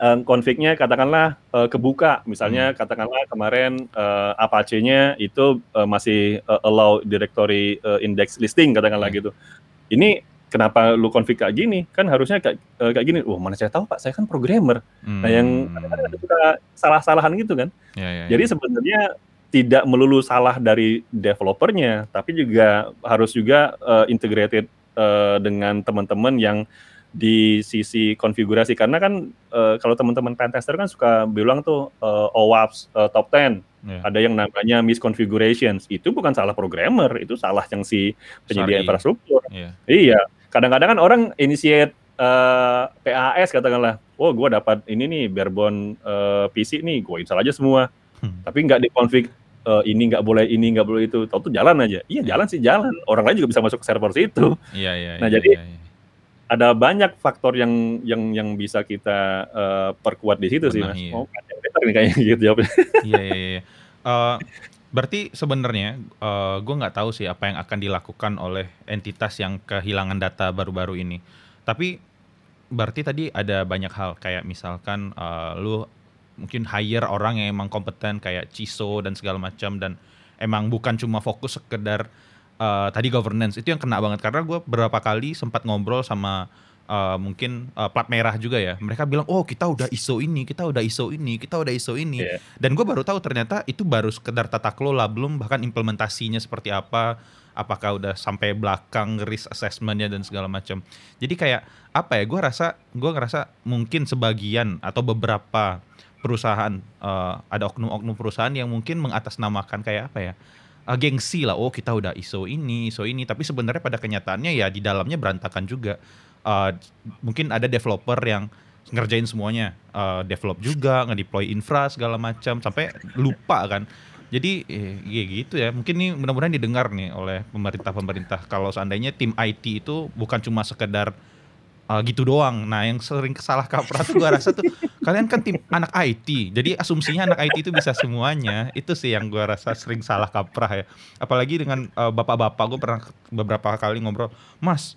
eh, konfliknya katakanlah eh, kebuka. Misalnya katakanlah kemarin eh, Apache-nya itu eh, masih eh, allow directory eh, index listing katakanlah Hmm. gitu. Ini kenapa lu konflik kayak gini? Kan harusnya kayak, eh, kayak gini. Wah, mana saya tahu Pak, saya kan programmer. Nah, yang Hmm. kadang-kadang ada suka salah-salahan gitu kan. Ya, ya, ya. Jadi sebenarnya tidak melulu salah dari developernya, tapi juga harus juga eh, integrated eh, dengan teman-teman yang di sisi konfigurasi karena kan eh, kalau teman-teman pentester kan suka bilang tuh eh, OWASP eh, top 10 Ya. ada yang namanya misconfigurations itu bukan salah programmer itu salah yang si penyedia Sorry. infrastruktur Iya. Iya, kadang-kadang kan orang initiate eh, PAS katakanlah, oh gue dapat ini nih barebone eh, PC nih, gue install aja semua, Hmm. tapi nggak dikonfig eh, ini nggak boleh ini nggak boleh itu, tahu tuh jalan aja. Iya jalan sih jalan, orang lain juga bisa masuk ke server situ. Iya, iya. Nah, iya, jadi- iya, iya. Ada banyak faktor yang yang yang bisa kita eh, perkuat di situ sih mas. Benahi. Oh, nih kayaknya gitu jawabnya. Iya iya iya. Eh, berarti sebenarnya eh, gue nggak tahu sih apa yang akan dilakukan oleh entitas yang kehilangan data baru-baru ini. Tapi berarti tadi ada banyak hal kayak misalkan eh, lu mungkin hire orang yang emang kompeten kayak CISO dan segala macam dan emang bukan cuma fokus sekedar eh, tadi governance itu yang kena banget karena gue beberapa kali sempat ngobrol sama eh, mungkin eh, plat merah juga ya. Mereka bilang oh kita udah ISO ini kita udah ISO ini kita udah ISO ini. Iya. dan gue baru tahu ternyata itu baru sekedar tata kelola belum bahkan implementasinya seperti apa apakah udah sampai belakang risk assessmentnya dan segala macam. Jadi kayak apa ya gue rasa gue ngerasa mungkin sebagian atau beberapa perusahaan eh, ada oknum-oknum perusahaan yang mungkin mengatasnamakan kayak apa ya gengsi lah. Oh kita udah ISO ini ISO ini. Tapi sebenarnya pada kenyataannya ya di dalamnya berantakan juga Eh, mungkin ada developer yang ngerjain semuanya Eh, develop juga ngedeploy infra segala macam sampai lupa kan jadi eh, ya gitu ya mungkin nih mudah-mudahan didengar nih oleh pemerintah-pemerintah kalau seandainya tim IT itu bukan cuma sekedar uh, gitu doang. Nah, yang sering salah kaprah tuh gue rasa tuh kalian kan tim anak IT, jadi asumsinya anak IT itu bisa semuanya. Itu sih yang gue rasa sering salah kaprah ya. Apalagi dengan uh, bapak-bapak gue pernah beberapa kali ngobrol, Mas,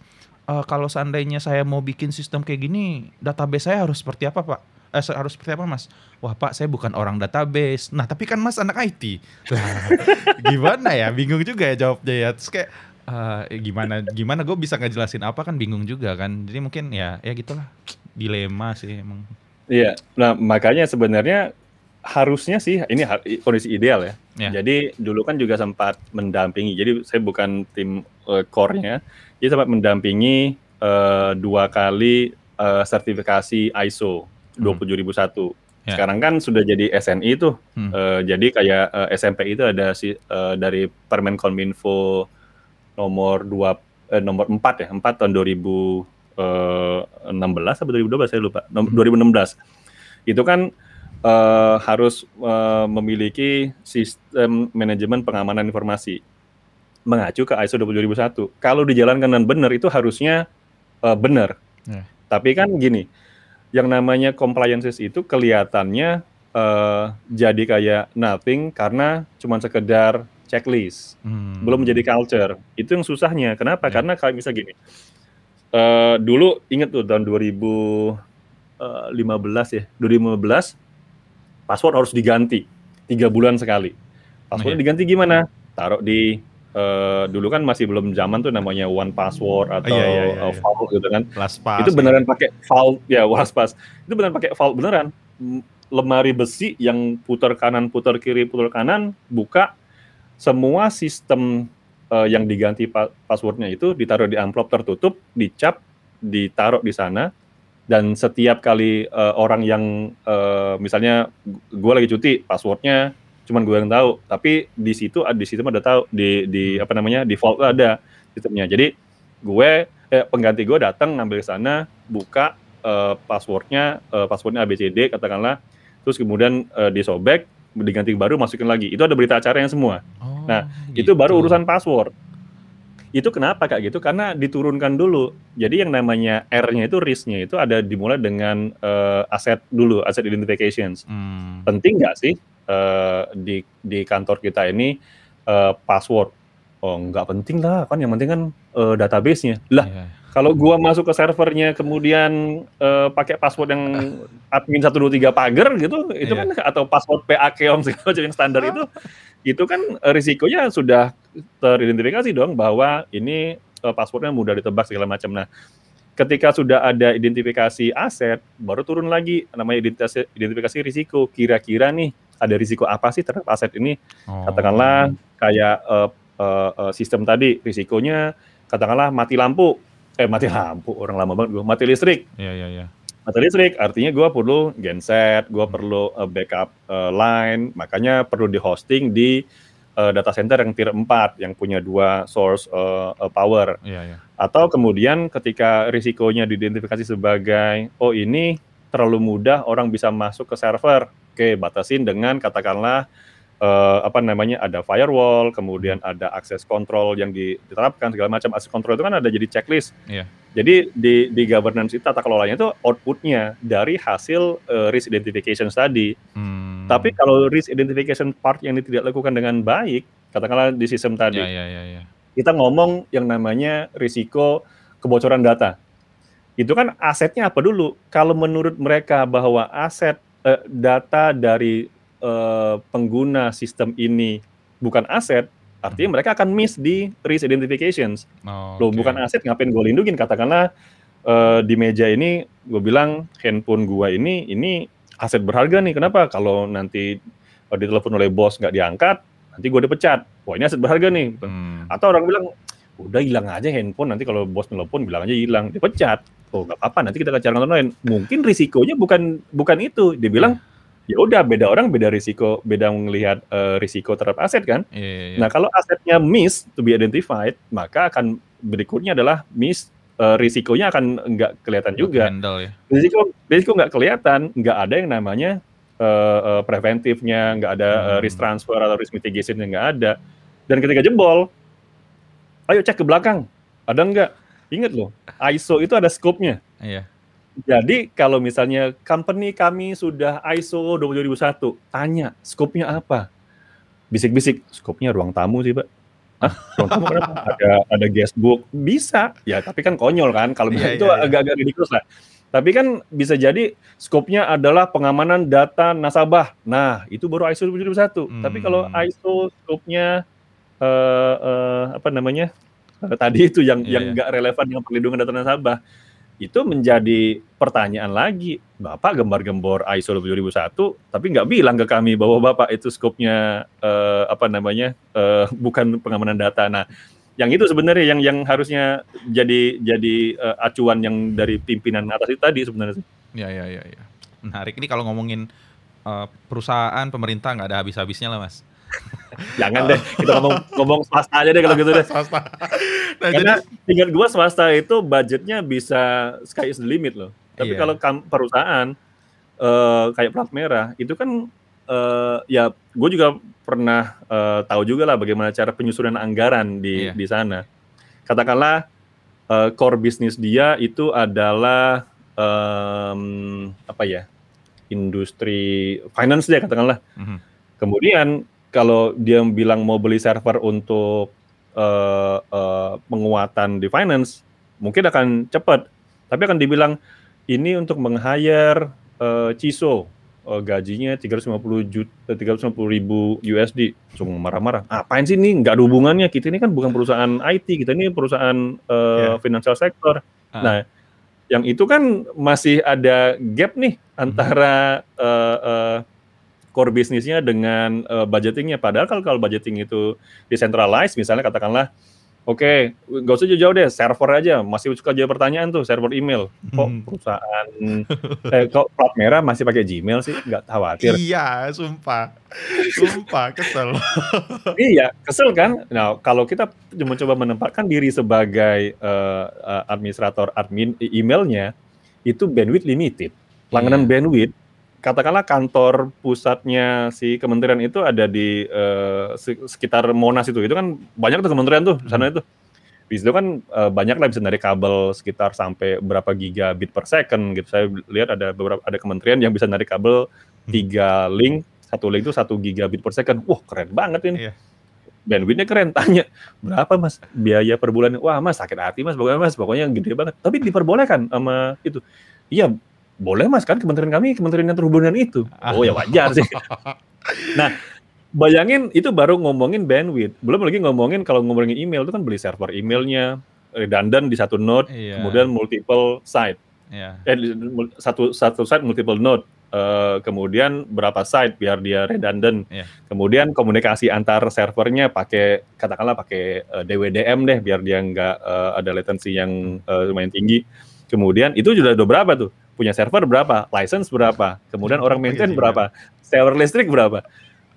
uh, kalau seandainya saya mau bikin sistem kayak gini, database saya harus seperti apa, Pak? Eh, harus seperti apa, Mas? Wah, Pak, saya bukan orang database. Nah, tapi kan Mas anak IT. gimana ya? Bingung juga ya jawabnya ya. Terus kayak uh, gimana gimana gue bisa ngejelasin apa kan bingung juga kan jadi mungkin ya ya gitulah dilema sih emang iya nah makanya sebenarnya harusnya sih ini kondisi ideal ya. ya. Jadi dulu kan juga sempat mendampingi. Jadi saya bukan tim uh, core-nya, jadi sempat mendampingi uh, dua kali uh, sertifikasi ISO hmm. 27001. Ya. Sekarang kan sudah jadi SNI tuh. Hmm. Uh, jadi kayak uh, SMP itu ada si uh, dari Permen Kominfo nomor dua eh, nomor 4 ya, 4 tahun 2016 eh, atau 2012 saya lupa. Nom, 2016. Itu kan uh, harus uh, memiliki sistem manajemen pengamanan informasi mengacu ke ISO 22001. Kalau dijalankan dengan benar itu harusnya uh, benar. Yeah. Tapi kan gini, yang namanya compliances itu kelihatannya uh, jadi kayak nothing karena cuma sekedar checklist, hmm. belum menjadi culture. Itu yang susahnya. Kenapa? Yeah. Karena kalau bisa gini, uh, dulu inget tuh tahun 2015 eh, ya, 2015 password harus diganti tiga bulan sekali. Password yeah. diganti gimana? Taruh di uh, dulu kan masih belum zaman tuh namanya one password atau oh, iya, iya, iya, uh, gitu kan. Pass, itu beneran pakai vault ya LastPass. Itu beneran pakai vault beneran. Lemari besi yang putar kanan, putar kiri, putar kanan, buka semua sistem uh, yang diganti pa passwordnya itu ditaruh di amplop tertutup, dicap, ditaruh di sana, dan setiap kali uh, orang yang uh, misalnya gue lagi cuti, passwordnya cuman gue yang tahu, tapi di situ di situ ada tahu di di apa namanya default ada sistemnya. Jadi gue eh, pengganti gue datang ngambil ke sana, buka uh, passwordnya, uh, passwordnya ABCD katakanlah, terus kemudian uh, disobek, diganti baru masukin lagi. Itu ada berita acara yang semua. Oh nah, gitu. itu baru urusan password. Itu kenapa kayak gitu? Karena diturunkan dulu. Jadi yang namanya R-nya itu risk-nya itu ada dimulai dengan uh, aset dulu, aset identifications. Hmm. Penting nggak sih uh, di di kantor kita ini uh, password? Oh, nggak penting lah, kan yang penting kan uh, database-nya. Lah, yeah. Kalau gua masuk ke servernya kemudian uh, pakai password yang admin 123 pagar gitu, itu yeah. kan atau password PA keong segala macam yang standar itu itu kan risikonya sudah teridentifikasi dong bahwa ini uh, passwordnya mudah ditebak segala macam. Nah, ketika sudah ada identifikasi aset, baru turun lagi namanya identifikasi, identifikasi risiko. Kira-kira nih ada risiko apa sih terhadap aset ini? Oh. Katakanlah kayak uh, uh, uh, sistem tadi risikonya katakanlah mati lampu, eh mati lampu orang lama banget gue, mati listrik. Iya yeah, iya yeah, iya. Yeah mati listrik artinya gue perlu genset, gue perlu uh, backup uh, line, makanya perlu di hosting di uh, data center yang tier 4 yang punya dua source uh, uh, power. Yeah, yeah. Atau kemudian ketika risikonya diidentifikasi sebagai oh ini terlalu mudah orang bisa masuk ke server, oke batasin dengan katakanlah uh, apa namanya ada firewall, kemudian ada akses control yang diterapkan segala macam. Akses control itu kan ada jadi checklist. Yeah. Jadi di di governance itu tata kelolanya itu outputnya dari hasil uh, risk identification tadi. Hmm. Tapi kalau risk identification part yang tidak dilakukan dengan baik, katakanlah di sistem tadi, yeah, yeah, yeah, yeah. kita ngomong yang namanya risiko kebocoran data. Itu kan asetnya apa dulu? Kalau menurut mereka bahwa aset uh, data dari uh, pengguna sistem ini bukan aset, artinya mereka akan miss di risk identifications. Oh, Loh, bukan aset, ngapain gue lindungin? Katakanlah uh, di meja ini, gue bilang handphone gue ini, ini aset berharga nih. Kenapa? Kalau nanti uh, ditelepon oleh bos nggak diangkat, nanti gue dipecat. Wah ini aset berharga nih. Hmm. Atau orang bilang, udah hilang aja handphone, nanti kalau bos telepon bilang aja hilang, dipecat. Oh nggak apa-apa, nanti kita ke cara lain. Mungkin risikonya bukan bukan itu. Dia bilang, hmm ya udah beda orang beda risiko beda melihat uh, risiko terhadap aset kan yeah, yeah, yeah. nah kalau asetnya miss to be identified maka akan berikutnya adalah miss uh, risikonya akan nggak kelihatan juga handle, ya. risiko risiko nggak kelihatan nggak ada yang namanya uh, uh, preventifnya nggak ada hmm. uh, risk transfer atau risk mitigation yang nggak ada dan ketika jebol ayo cek ke belakang ada nggak ingat loh ISO itu ada scope-nya Iya. Jadi kalau misalnya company kami sudah ISO 27001, tanya skopnya apa? Bisik-bisik, skopnya ruang tamu sih, Pak. Hah? Ruang tamu kenapa? Ada ada guestbook, bisa. Ya tapi kan konyol kan kalau Iya, itu iya, agak-agak ridiculous lah. Tapi kan bisa jadi skopnya adalah pengamanan data nasabah. Nah, itu baru ISO 27001. Tapi kalau Hmm. ISO skopnya eh, eh, apa namanya? eh, tadi itu yang Iya, yang iya. nggak relevan dengan perlindungan data nasabah itu menjadi pertanyaan lagi. Bapak gembar-gembor ISO 27001, tapi nggak bilang ke kami bahwa Bapak itu skopnya eh, apa namanya eh, bukan pengamanan data. Nah, yang itu sebenarnya yang yang harusnya jadi jadi eh, acuan yang dari pimpinan atas itu tadi sebenarnya. Iya, iya, iya, iya. Menarik. Ini kalau ngomongin eh, perusahaan, pemerintah nggak ada habis-habisnya lah, Mas. Jangan deh, kita ngomong ngomong swasta aja deh kalau gitu deh. Swasta. Nah, Karena jadi ingat gua swasta itu budgetnya bisa sky is the limit loh. Tapi Iya. kalau perusahaan eh, kayak plat merah itu kan eh, ya gue juga pernah eh, tahu juga lah bagaimana cara penyusunan anggaran di Iya. di sana. Katakanlah eh, core bisnis dia itu adalah em, apa ya industri finance dia katakanlah. Mhm. Kemudian kalau dia bilang mau beli server untuk eh, eh, penguatan di finance, mungkin akan cepat. Tapi akan dibilang ini untuk meng-hire eh, CISO eh, gajinya 350 juta 350 ribu USD. Langsung marah-marah. Apain sih ini? Nggak ada hubungannya. Kita ini kan bukan perusahaan IT, kita ini perusahaan eh, Iya. financial sector. Ah. Nah, yang itu kan masih ada gap nih antara eh, eh, core bisnisnya dengan eh, budgetingnya. Padahal kalau, kalau budgeting itu decentralized, misalnya katakanlah, oke, nggak usah jauh-jauh deh, server aja. Masih suka jawab pertanyaan tuh, server email. Kok Hmm. perusahaan, eh, kok plat merah masih pakai Gmail sih? Nggak khawatir. Iya, sumpah. Sumpah, kesel. iya, kesel kan? Nah, kalau kita mencoba menempatkan diri sebagai eh, administrator admin emailnya, itu bandwidth limited. Langganan Iya. bandwidth, katakanlah kantor pusatnya si kementerian itu ada di se- sekitar Monas itu. Itu kan banyak tuh kementerian tuh, di sana itu. Di situ kan eh, banyak lah bisa dari kabel sekitar sampai berapa gigabit per second gitu. Saya lihat ada beberapa ada kementerian yang bisa narik kabel tiga link, satu link itu satu gigabit per second. Wah, keren banget ini Iya. bandwidthnya keren tanya berapa mas biaya per bulan wah mas sakit hati mas pokoknya mas pokoknya gede banget tapi diperbolehkan sama itu iya boleh mas kan kementerian kami kementerian yang terhubungan itu. Oh ya wajar sih. Nah bayangin itu baru ngomongin bandwidth. Belum lagi ngomongin kalau ngomongin email itu kan beli server emailnya redundant di satu node Iya. kemudian multiple site. Iya. eh satu satu site multiple node. Eh, kemudian berapa site biar dia redundant. Iya. kemudian komunikasi antar servernya pakai katakanlah pakai eh, DWDM deh biar dia nggak eh, ada latency yang eh, lumayan tinggi. Kemudian itu sudah udah berapa tuh punya server berapa license berapa kemudian orang Pakai maintain Gmail. berapa sewa listrik berapa.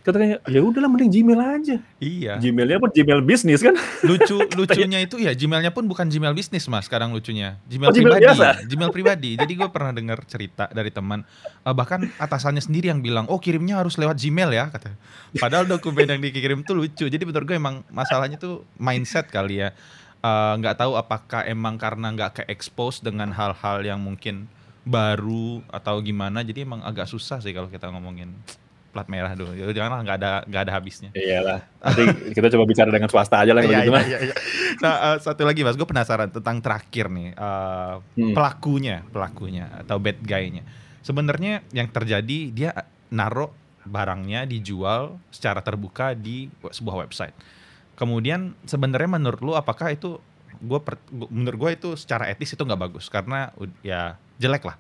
Katanya ya udahlah mending Gmail aja. Iya. Gmailnya pun Gmail bisnis kan? Lucu lucunya itu ya Gmailnya pun bukan Gmail bisnis mas sekarang lucunya. Gmail Oh, Gmail pribadi biasa? Gmail pribadi. Jadi gue pernah dengar cerita dari teman eh, bahkan atasannya sendiri yang bilang oh kirimnya harus lewat Gmail ya kata. Padahal dokumen yang dikirim tuh lucu. Jadi menurut gue emang masalahnya tuh mindset kali ya. Eh, nggak tahu apakah emang karena nggak ke expose dengan hal-hal yang mungkin baru atau gimana jadi emang agak susah sih kalau kita ngomongin plat merah dulu jangan nggak ada nggak ada habisnya iyalah nanti kita coba bicara dengan swasta aja lah kalau Iya, gitu iya, iya, iya. Nah, eh, satu lagi Mas, gue penasaran tentang terakhir nih, eh, Hmm. pelakunya, pelakunya atau bad guy-nya. Sebenarnya yang terjadi dia naruh barangnya dijual secara terbuka di sebuah website. Kemudian sebenarnya menurut lu apakah itu gue menurut gue itu secara etis itu nggak bagus karena ya jelek lah.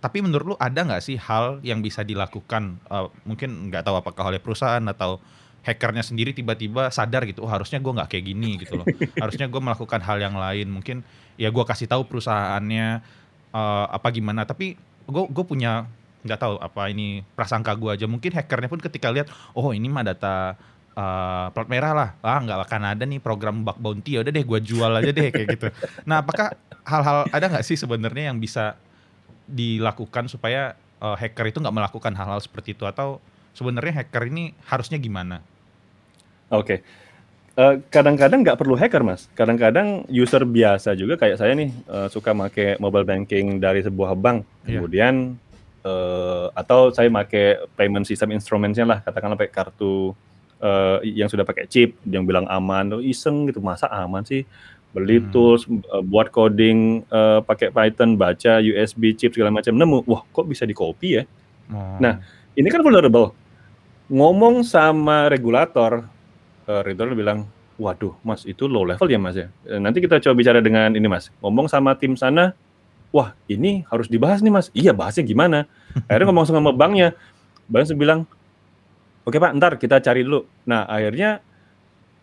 Tapi menurut lu ada nggak sih hal yang bisa dilakukan eh, mungkin nggak tahu apakah oleh perusahaan atau hackernya sendiri tiba-tiba sadar gitu, oh harusnya gue nggak kayak gini gitu loh. harusnya gue melakukan hal yang lain. Mungkin ya gue kasih tahu perusahaannya eh, apa gimana. Tapi gue gue punya nggak tahu apa ini prasangka gue aja. Mungkin hackernya pun ketika lihat, oh ini mah data eh, plat merah lah, ah nggak akan ada nih program bug bounty. Ya udah deh, gue jual aja deh kayak gitu. Nah, apakah hal-hal ada nggak sih sebenarnya yang bisa dilakukan supaya eh, hacker itu nggak melakukan hal-hal seperti itu atau sebenarnya hacker ini harusnya gimana? Oke. Uh, kadang-kadang nggak perlu hacker mas, kadang-kadang user biasa juga kayak saya nih uh, suka make mobile banking dari sebuah bank, yeah. kemudian uh, atau saya make payment system instrumentsnya lah, katakanlah pakai kartu uh, yang sudah pakai chip, yang bilang aman, oh, iseng gitu, masa aman sih? Beli hmm. tools, uh, buat coding, uh, pakai Python, baca USB chip segala macam, nemu, wah kok bisa di copy ya? Oh. Nah, ini kan vulnerable. Ngomong sama regulator, uh, Ridwan bilang, waduh mas itu low level ya mas ya. Nanti kita coba bicara dengan ini mas. Ngomong sama tim sana, wah ini harus dibahas nih mas. Iya bahasnya gimana? Akhirnya ngomong sama banknya, bank bilang, oke pak ntar kita cari dulu. Nah akhirnya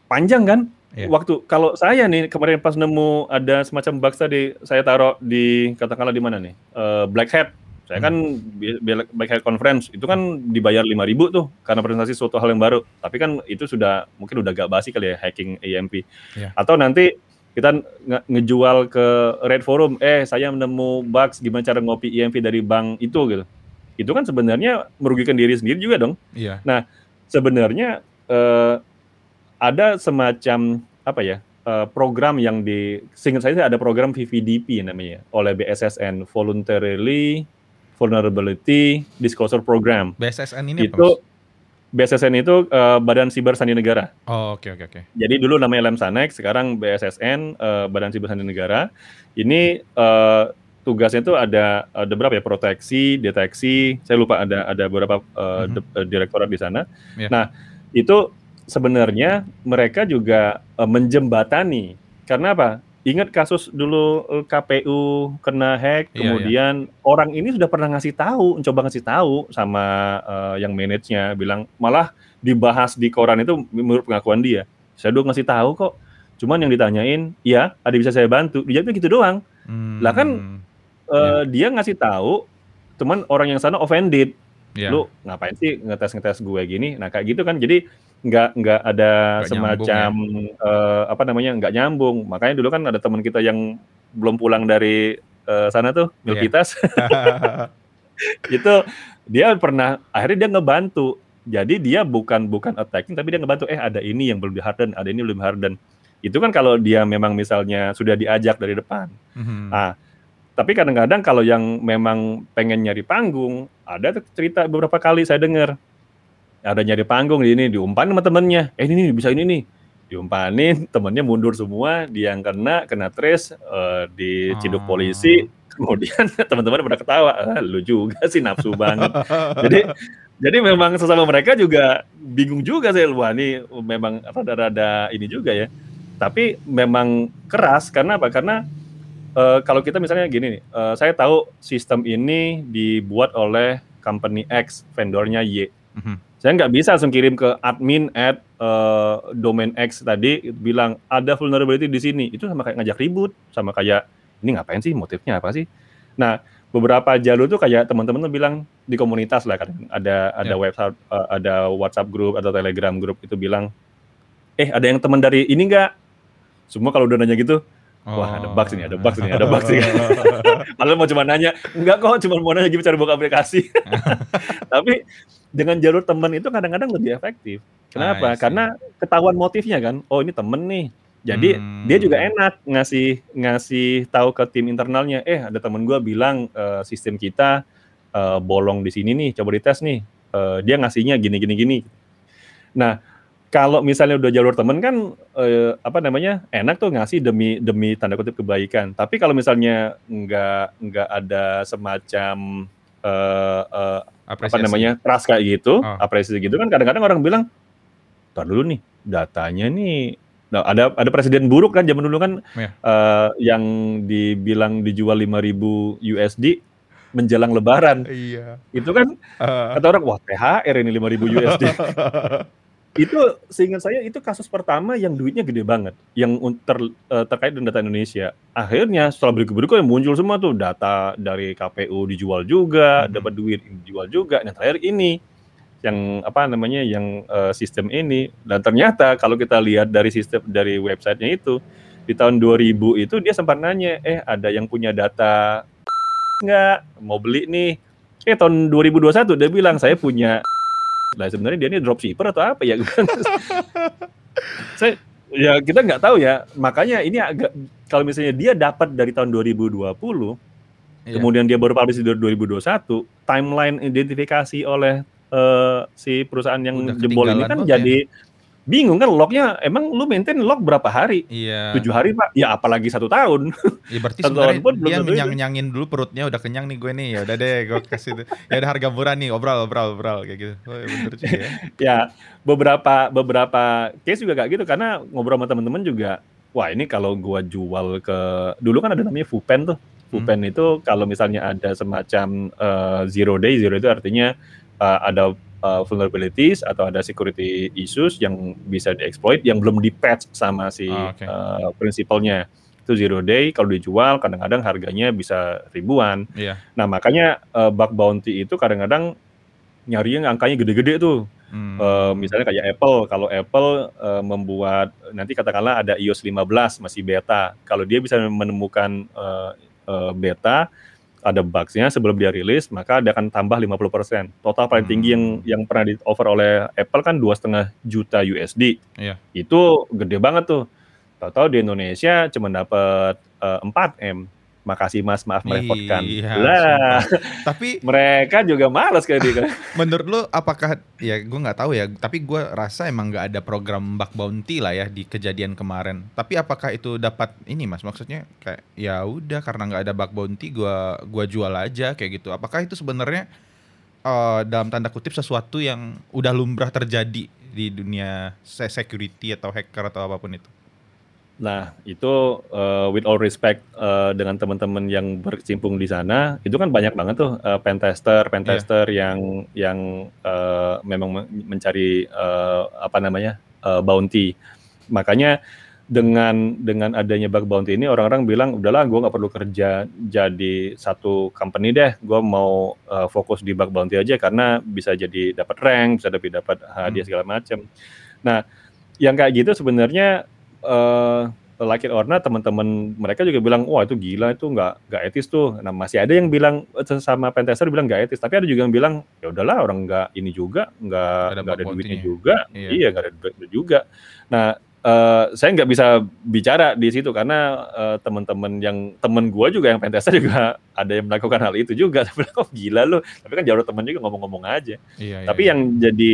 panjang kan yeah. waktu kalau saya nih kemarin pas nemu ada semacam bug tadi saya taruh di katakanlah di mana nih uh, black hat saya kan baik head conference itu kan dibayar lima ribu tuh karena presentasi suatu hal yang baru. Tapi kan itu sudah mungkin udah gak basi kali ya hacking EMP. Yeah. Atau nanti kita nge ngejual ke Red Forum, eh saya menemu bugs gimana cara ngopi EMP dari bank itu gitu. Itu kan sebenarnya merugikan diri sendiri juga dong. Yeah. Nah, sebenarnya uh, ada semacam apa ya? Uh, program yang di singkat saya ada program VVDP namanya oleh BSSN voluntarily Vulnerability Disclosure Program. BSSN ini itu, apa? BSSN itu uh, Badan Siber Sandi Negara. Oh, oke okay, oke okay, oke. Okay. Jadi dulu namanya Lemsanek, sekarang BSSN uh, eh, Badan Siber Sandi Negara. Ini uh, tugasnya itu ada ada berapa ya? Proteksi, deteksi. Saya lupa ada ada beberapa uh, mm -hmm. direktorat di sana. Yeah. Nah, itu sebenarnya mereka juga uh, menjembatani. Karena apa? Ingat kasus dulu eh, KPU kena hack, iya, kemudian iya. orang ini sudah pernah ngasih tahu, mencoba ngasih tahu sama uh, yang manage-nya, bilang malah dibahas di koran itu menurut pengakuan dia. Saya dulu ngasih tahu kok, cuman yang ditanyain, iya, ada bisa saya bantu. Dijawabnya gitu doang. Hmm. Lah kan uh, yeah. dia ngasih tahu, cuman orang yang sana offended. Yeah. Lu ngapain sih ngetes ngetes gue gini? Nah kayak gitu kan. Jadi nggak nggak ada nggak semacam ya? uh, apa namanya nggak nyambung makanya dulu kan ada teman kita yang belum pulang dari uh, sana tuh iya. Milkitas yeah. itu dia pernah akhirnya dia ngebantu jadi dia bukan bukan attacking tapi dia ngebantu eh ada ini yang belum di harden ada ini belum harden itu kan kalau dia memang misalnya sudah diajak dari depan mm-hmm. nah tapi kadang-kadang kalau yang memang pengen nyari panggung ada cerita beberapa kali saya dengar. Ada nyari panggung di ini diumpan sama temennya. Eh ini nih bisa ini nih. Diumpanin temennya mundur semua dia yang kena kena trace uh, diciduk oh. polisi. Kemudian teman-teman pada ketawa ah, lu juga sih nafsu banget. Jadi jadi memang sesama mereka juga bingung juga sih wah ini memang rada-rada ini juga ya. Tapi memang keras karena apa? Karena uh, kalau kita misalnya gini nih uh, saya tahu sistem ini dibuat oleh company X vendornya Y mm -hmm saya nggak bisa langsung kirim ke admin at uh, domain X tadi bilang ada vulnerability di sini. Itu sama kayak ngajak ribut, sama kayak ini ngapain sih motifnya apa sih? Nah, beberapa jalur tuh kayak teman-teman tuh bilang di komunitas lah kan ada ada yeah. website uh, ada WhatsApp group atau Telegram group itu bilang eh ada yang teman dari ini enggak? Semua kalau udah nanya gitu, Wah ada bugs ini, ada bugs ini, ada bugs ini. Padahal mau cuma nanya, enggak kok, cuma mau nanya gimana cara buka aplikasi. Tapi dengan jalur teman itu kadang-kadang lebih efektif. Kenapa? Ah, Karena ketahuan motifnya kan. Oh ini temen nih. Jadi hmm. dia juga enak ngasih ngasih tahu ke tim internalnya. Eh ada temen gue bilang uh, sistem kita uh, bolong di sini nih. Coba dites nih. Uh, dia ngasihnya gini gini gini. Nah kalau misalnya udah jalur temen kan eh, apa namanya enak tuh ngasih demi demi tanda kutip kebaikan. Tapi kalau misalnya nggak nggak ada semacam eh, eh, apa namanya trust kayak gitu, oh. apresiasi gitu kan kadang-kadang orang bilang, tar dulu nih datanya nih Nah, ada ada presiden buruk kan zaman dulu kan yeah. uh, yang dibilang dijual 5000 USD menjelang lebaran. Iya. Itu kan uh. kata orang wah THR ini 5000 USD. itu seingat saya itu kasus pertama yang duitnya gede banget yang ter, uh, terkait dengan data Indonesia. Akhirnya setelah berikut-berikut yang muncul semua tuh data dari KPU dijual juga, hmm. dapat duit dijual juga. Nah terakhir ini yang apa namanya yang uh, sistem ini dan ternyata kalau kita lihat dari sistem dari websitenya itu di tahun 2000 itu dia sempat nanya eh ada yang punya data nggak mau beli nih eh tahun 2021 dia bilang saya punya lah sebenarnya dia ini dropshipper atau apa ya? saya Ya kita nggak tahu ya. Makanya ini agak kalau misalnya dia dapat dari tahun 2020, Iya. kemudian dia baru publish di 2021, timeline identifikasi oleh eh, si perusahaan yang Udah jebol ini kan jadi bingung kan lognya emang lu maintain log berapa hari? Iya. Tujuh hari pak? Ya apalagi satu tahun. Ya berarti Satu tahun pun belum dia tentu itu. nyang-nyangin dulu perutnya udah kenyang nih gue nih. Ya udah deh gue kasih tuh. Ya ada harga murah nih, obrol obrol obrol kayak gitu. Oh, ya bener juga ya. ya beberapa beberapa case juga kayak gitu karena ngobrol sama teman-teman juga wah ini kalau gua jual ke dulu kan ada namanya Fupen tuh Fupen itu kalau misalnya ada semacam eh, zero day zero itu artinya eh, ada eh, vulnerabilities atau ada security issues yang bisa dieksploit yang belum di patch sama si Ah, oke. eh, prinsipalnya itu zero day kalau dijual kadang-kadang harganya bisa ribuan Iya. nah makanya eh, bug bounty itu kadang-kadang nyarinya angkanya gede-gede tuh Hmm. Eh, misalnya kayak Apple, kalau Apple eh, membuat nanti katakanlah ada iOS 15 masih beta, kalau dia bisa menemukan eh, eh, beta ada bugs-nya sebelum dia rilis, maka dia akan tambah 50%. Total paling tinggi yang Hmm. yang pernah di offer oleh Apple kan dua setengah juta USD. Iya. Itu gede banget tuh. Tahu-tahu di Indonesia cuma dapat eh, 4 M. Makasih Mas, maaf merepotkan. Iya, lah, Tapi mereka juga malas kayak dia. menurut lu apakah ya gue nggak tahu ya, tapi gue rasa emang nggak ada program bug bounty lah ya di kejadian kemarin. Tapi apakah itu dapat ini Mas? Maksudnya kayak ya udah karena nggak ada bug bounty gua gua jual aja kayak gitu. Apakah itu sebenarnya eh, dalam tanda kutip sesuatu yang udah lumrah terjadi di dunia se- security atau hacker atau apa pun itu? Nah, itu eh, with all respect eh, dengan teman-teman yang berkecimpung di sana, itu kan banyak banget tuh eh, pen tester, pen Iya. yang yang eh, memang men- mencari eh, apa namanya eh, bounty. Makanya dengan dengan adanya bug bounty ini orang-orang bilang udahlah gue nggak perlu kerja jadi satu company deh, gue mau eh, fokus di bug bounty aja karena bisa jadi dapat rank, bisa lebih dapat hadiah Hmm. segala macam. Nah, yang kayak gitu sebenarnya eh like it or not teman-teman mereka juga bilang wah itu gila itu nggak nggak etis tuh. Nah masih ada yang bilang eh, sama pentester bilang nggak etis tapi ada juga yang bilang ya udahlah orang nggak ini juga nggak Ada nggak ada duitnya juga. Iya. iya nggak ada duit juga. Nah eh, saya nggak bisa bicara di situ karena eh, teman-teman yang temen gua juga yang pentester juga ada yang melakukan hal itu juga. Tapi bilang, oh gila lu. Tapi kan jauh temen juga ngomong-ngomong aja. Iya, tapi yang jadi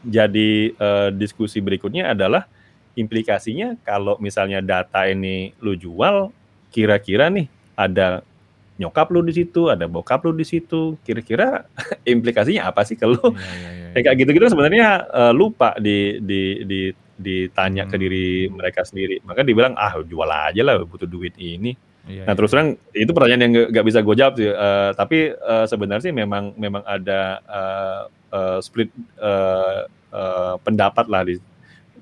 jadi eh, diskusi berikutnya adalah implikasinya kalau misalnya data ini lu jual, kira-kira nih ada nyokap lu di situ, ada bokap lu di situ, kira-kira implikasinya apa sih ke lu? Iya, iya, iya, Ya, kayak gitu-gitu sebenarnya eh, lupa di di di ditanya ke Hmm. diri mereka sendiri. Maka dibilang ah jual aja lah butuh duit ini. iya, Nah iya. terus terang itu pertanyaan yang nggak bisa gue jawab sih. Eh, tapi eh, sebenarnya sih memang memang ada eh, eh, split eh, eh, pendapat lah di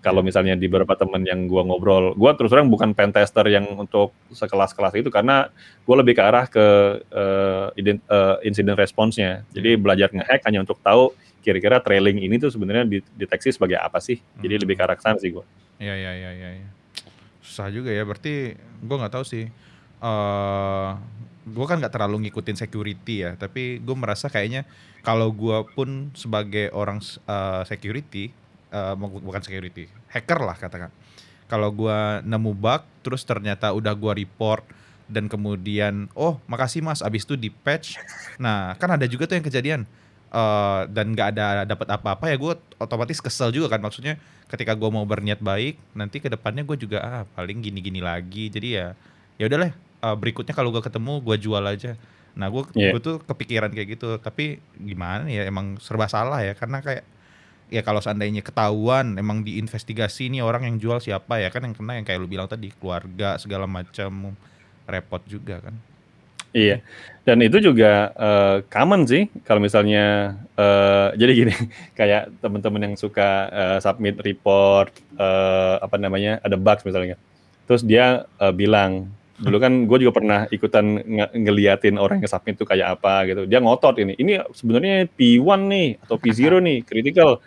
kalau misalnya di beberapa teman yang gua ngobrol, gua terus terang bukan pen tester yang untuk sekelas-kelas itu karena gua lebih ke arah ke eh, ident- eh, incident response-nya. Jadi belajar ngehack hanya untuk tahu kira-kira trailing ini tuh sebenarnya dideteksi sebagai apa sih. Jadi Hmm. lebih ke arah ke sana sih gua. Iya iya iya iya. iya. Susah juga ya. Berarti gue nggak tahu sih. eh gue kan nggak terlalu ngikutin security ya. Tapi gue merasa kayaknya kalau gue pun sebagai orang eh, security, eh, bu- bukan security, hacker lah katakan. Kalau gue nemu bug, terus ternyata udah gue report dan kemudian, oh makasih mas, abis itu di patch. Nah kan ada juga tuh yang kejadian eh, dan nggak ada dapat apa-apa ya gue otomatis kesel juga kan maksudnya ketika gue mau berniat baik nanti ke depannya gue juga ah paling gini-gini lagi jadi ya ya udahlah eh, berikutnya kalau gue ketemu gue jual aja nah gue Iya. gue tuh kepikiran kayak gitu tapi gimana ya emang serba salah ya karena kayak ya kalau seandainya ketahuan emang diinvestigasi nih orang yang jual siapa ya kan yang kena yang kayak lu bilang tadi keluarga segala macam repot juga kan. Iya, dan itu juga eh, common sih kalau misalnya eh, jadi gini, kayak teman-teman yang suka eh, submit report eh, apa namanya ada bugs misalnya, terus dia eh, bilang dulu kan gue juga pernah ikutan nge- ngeliatin orang yang submit itu kayak apa gitu, dia ngotot ini, ini sebenarnya P1 nih atau P0 nih critical,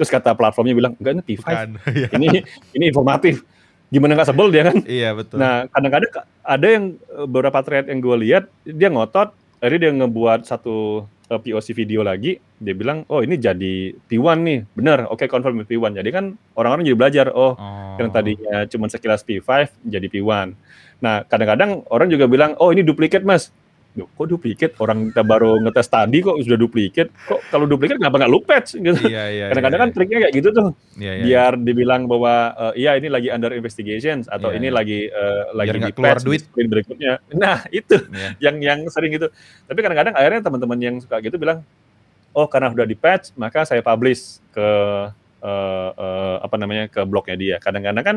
terus kata platformnya bilang enggak ini P5, Bukan. Iya. ini ini informatif, gimana nggak sebel dia kan? iya betul Nah, kadang-kadang ka- ada yang eh, beberapa thread yang gue lihat dia ngotot akhirnya dia ngebuat satu uh, POC video lagi, dia bilang, "Oh, ini jadi P1 nih." Bener, oke confirm P1. Jadi kan orang-orang jadi belajar, oh, yang Oh. tadinya cuma sekilas P5 jadi P1. Nah, kadang-kadang orang juga bilang, "Oh, ini duplikat, Mas." Kok duplikat? Orang kita baru ngetes tadi kok sudah duplikat. Kok kalau duplikat kenapa nggak lu patch gitu? Iya, iya, Kadang-kadang iya, kan triknya kayak gitu tuh. Iya, iya. Biar dibilang bahwa eh, iya ini lagi under investigations atau Iya, ini iya. lagi eh, lagi Biar di keluar patch duit. berikutnya. Nah, itu Iya. yang yang sering gitu. Tapi kadang-kadang akhirnya teman-teman yang suka gitu bilang, "Oh, karena udah di patch, maka saya publish ke eh, eh, apa namanya? ke blognya dia." Kadang-kadang kan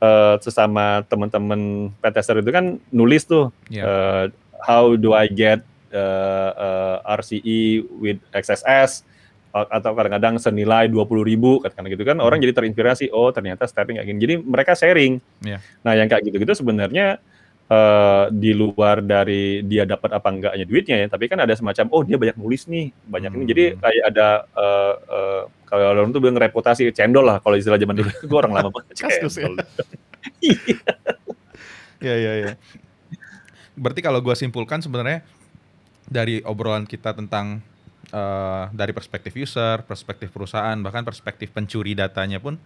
eh, sesama teman-teman pentester itu kan nulis tuh Iya. eh, how do I get eh, eh, RCE with XSS atau kadang-kadang senilai 20.000 ribu kadang-kadang gitu kan orang Hmm. jadi terinspirasi oh ternyata stepping kayak gini jadi mereka sharing Iya. nah yang kayak gitu-gitu sebenarnya eh, di luar dari dia dapat apa enggaknya duitnya ya tapi kan ada semacam oh dia banyak nulis nih banyak ini jadi Hmm. kayak ada eh, eh, kalau orang tuh bilang reputasi cendol lah kalau istilah zaman dulu gue orang lama banget ya. cendol Iya, iya, iya. Berarti kalau gua simpulkan sebenarnya dari obrolan kita tentang eh, dari perspektif user, perspektif perusahaan, bahkan perspektif pencuri datanya pun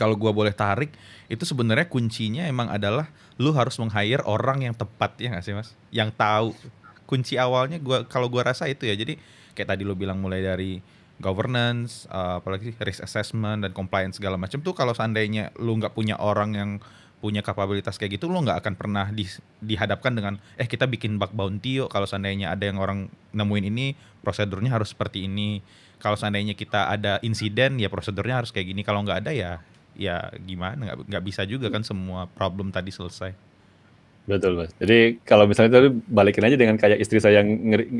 kalau gua boleh tarik itu sebenarnya kuncinya emang adalah lu harus meng-hire orang yang tepat ya nggak sih Mas? Yang tahu. Kunci awalnya gua kalau gua rasa itu ya. Jadi kayak tadi lu bilang mulai dari governance, eh, apalagi risk assessment dan compliance segala macam tuh kalau seandainya lu nggak punya orang yang punya kapabilitas kayak gitu lu nggak akan pernah di- dihadapkan dengan eh kita bikin bug bounty yuk kalau seandainya ada yang orang nemuin ini prosedurnya harus seperti ini kalau seandainya kita ada insiden ya prosedurnya harus kayak gini kalau nggak ada ya ya gimana nggak nggak bisa juga kan semua problem tadi selesai Betul, Mas. Jadi kalau misalnya tadi balikin aja dengan kayak istri saya yang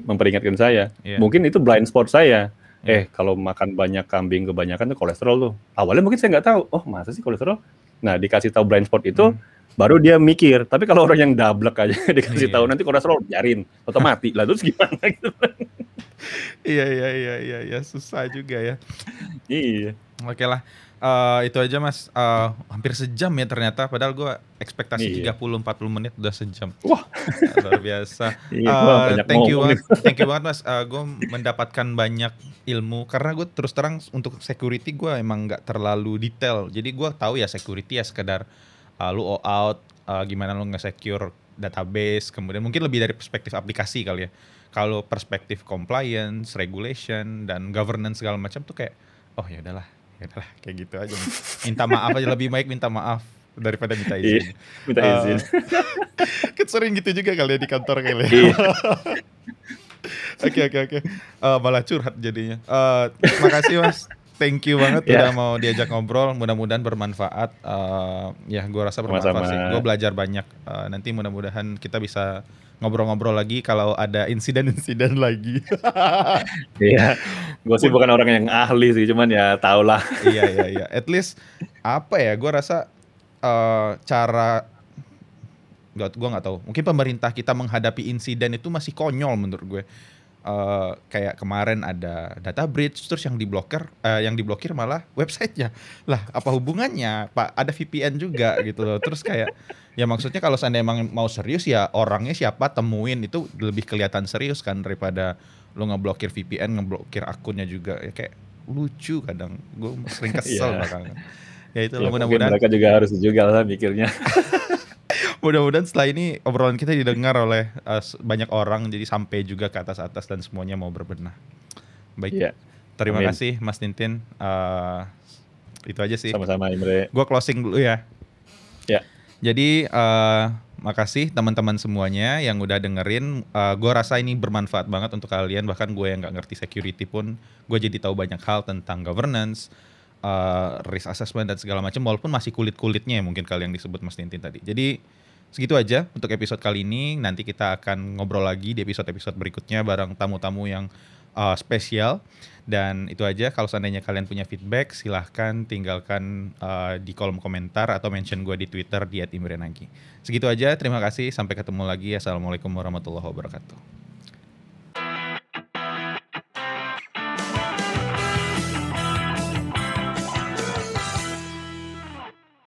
memperingatkan saya, Iya. mungkin itu blind spot saya. Iya. Eh, kalau makan banyak kambing kebanyakan tuh kolesterol tuh. Awalnya mungkin saya nggak tahu. Oh, masa sih kolesterol? Nah, dikasih tahu blind spot itu, Hmm. baru dia mikir. Tapi kalau orang yang dablek aja dikasih Iya. tahu nanti kolesterol biarin, atau mati lah terus gimana gitu. iya iya iya iya iya susah juga ya iya. Oke lah, Eh, itu aja mas. Eh, hampir sejam ya ternyata. Padahal gue ekspektasi Iya. 30-40 menit udah sejam. Wah. luar biasa. Iya, banyak thank you banget, thank you banget mas. gue mendapatkan banyak ilmu karena gue terus terang untuk security gue emang nggak terlalu detail. Jadi gue tahu ya security ya sekedar uh, lu all out, uh, gimana lu nge-secure database, kemudian mungkin lebih dari perspektif aplikasi kali ya. Kalau perspektif compliance, regulation dan governance segala macam tuh kayak oh ya udahlah, ya kayak gitu aja. Minta maaf aja lebih baik minta maaf daripada minta izin. Minta Eh, izin. kan sering gitu juga kali ya di kantor kali ya. Iya. Oke oke oke. Eh, malah curhat jadinya. Eh, makasih mas. Thank you banget Ya. udah mau diajak ngobrol. Mudah-mudahan bermanfaat. Eh, ya gue rasa bermanfaat Sama-sama. sih. Gue belajar banyak. Eh, nanti mudah-mudahan kita bisa ngobrol-ngobrol lagi kalau ada insiden-insiden lagi. Iya. Gue sih bukan orang yang ahli sih, cuman ya tau lah. iya iya iya. At least apa ya? Gue rasa eh, cara gak, gue nggak tahu. Mungkin pemerintah kita menghadapi insiden itu masih konyol menurut gue. Eh, kayak kemarin ada data breach, terus yang diblokir, eh, yang diblokir malah websitenya. Lah, apa hubungannya? Pak, ada VPN juga gitu loh. Terus kayak, ya maksudnya kalau seandainya emang mau serius ya orangnya siapa temuin itu lebih kelihatan serius kan daripada lo ngeblokir VPN, ngeblokir akunnya juga. Ya kayak lucu kadang. Gue sering kesel Iya. belakangan. Ya itu Ya, mudah-mudahan mereka juga harus juga lah mikirnya. Mudah-mudahan setelah ini obrolan kita didengar oleh uh, banyak orang jadi sampai juga ke atas-atas dan semuanya mau berbenah. Baik. Iya. Terima Amin. kasih Mas Tintin. Uh, itu aja sih. Sama-sama Imre. Gua closing dulu ya. Ya. Jadi uh, makasih teman-teman semuanya yang udah dengerin. Uh, gue rasa ini bermanfaat banget untuk kalian. Bahkan gue yang nggak ngerti security pun, gue jadi tahu banyak hal tentang governance, uh, risk assessment dan segala macam. Walaupun masih kulit-kulitnya ya mungkin kalian disebut Mas Tintin tadi. Jadi segitu aja untuk episode kali ini. Nanti kita akan ngobrol lagi di episode-episode berikutnya bareng tamu-tamu yang uh, spesial. Dan itu aja. Kalau seandainya kalian punya feedback, silahkan tinggalkan uh, di kolom komentar atau mention gue di Twitter di @imrenagi. Segitu aja. Terima kasih. Sampai ketemu lagi. Assalamualaikum warahmatullahi wabarakatuh.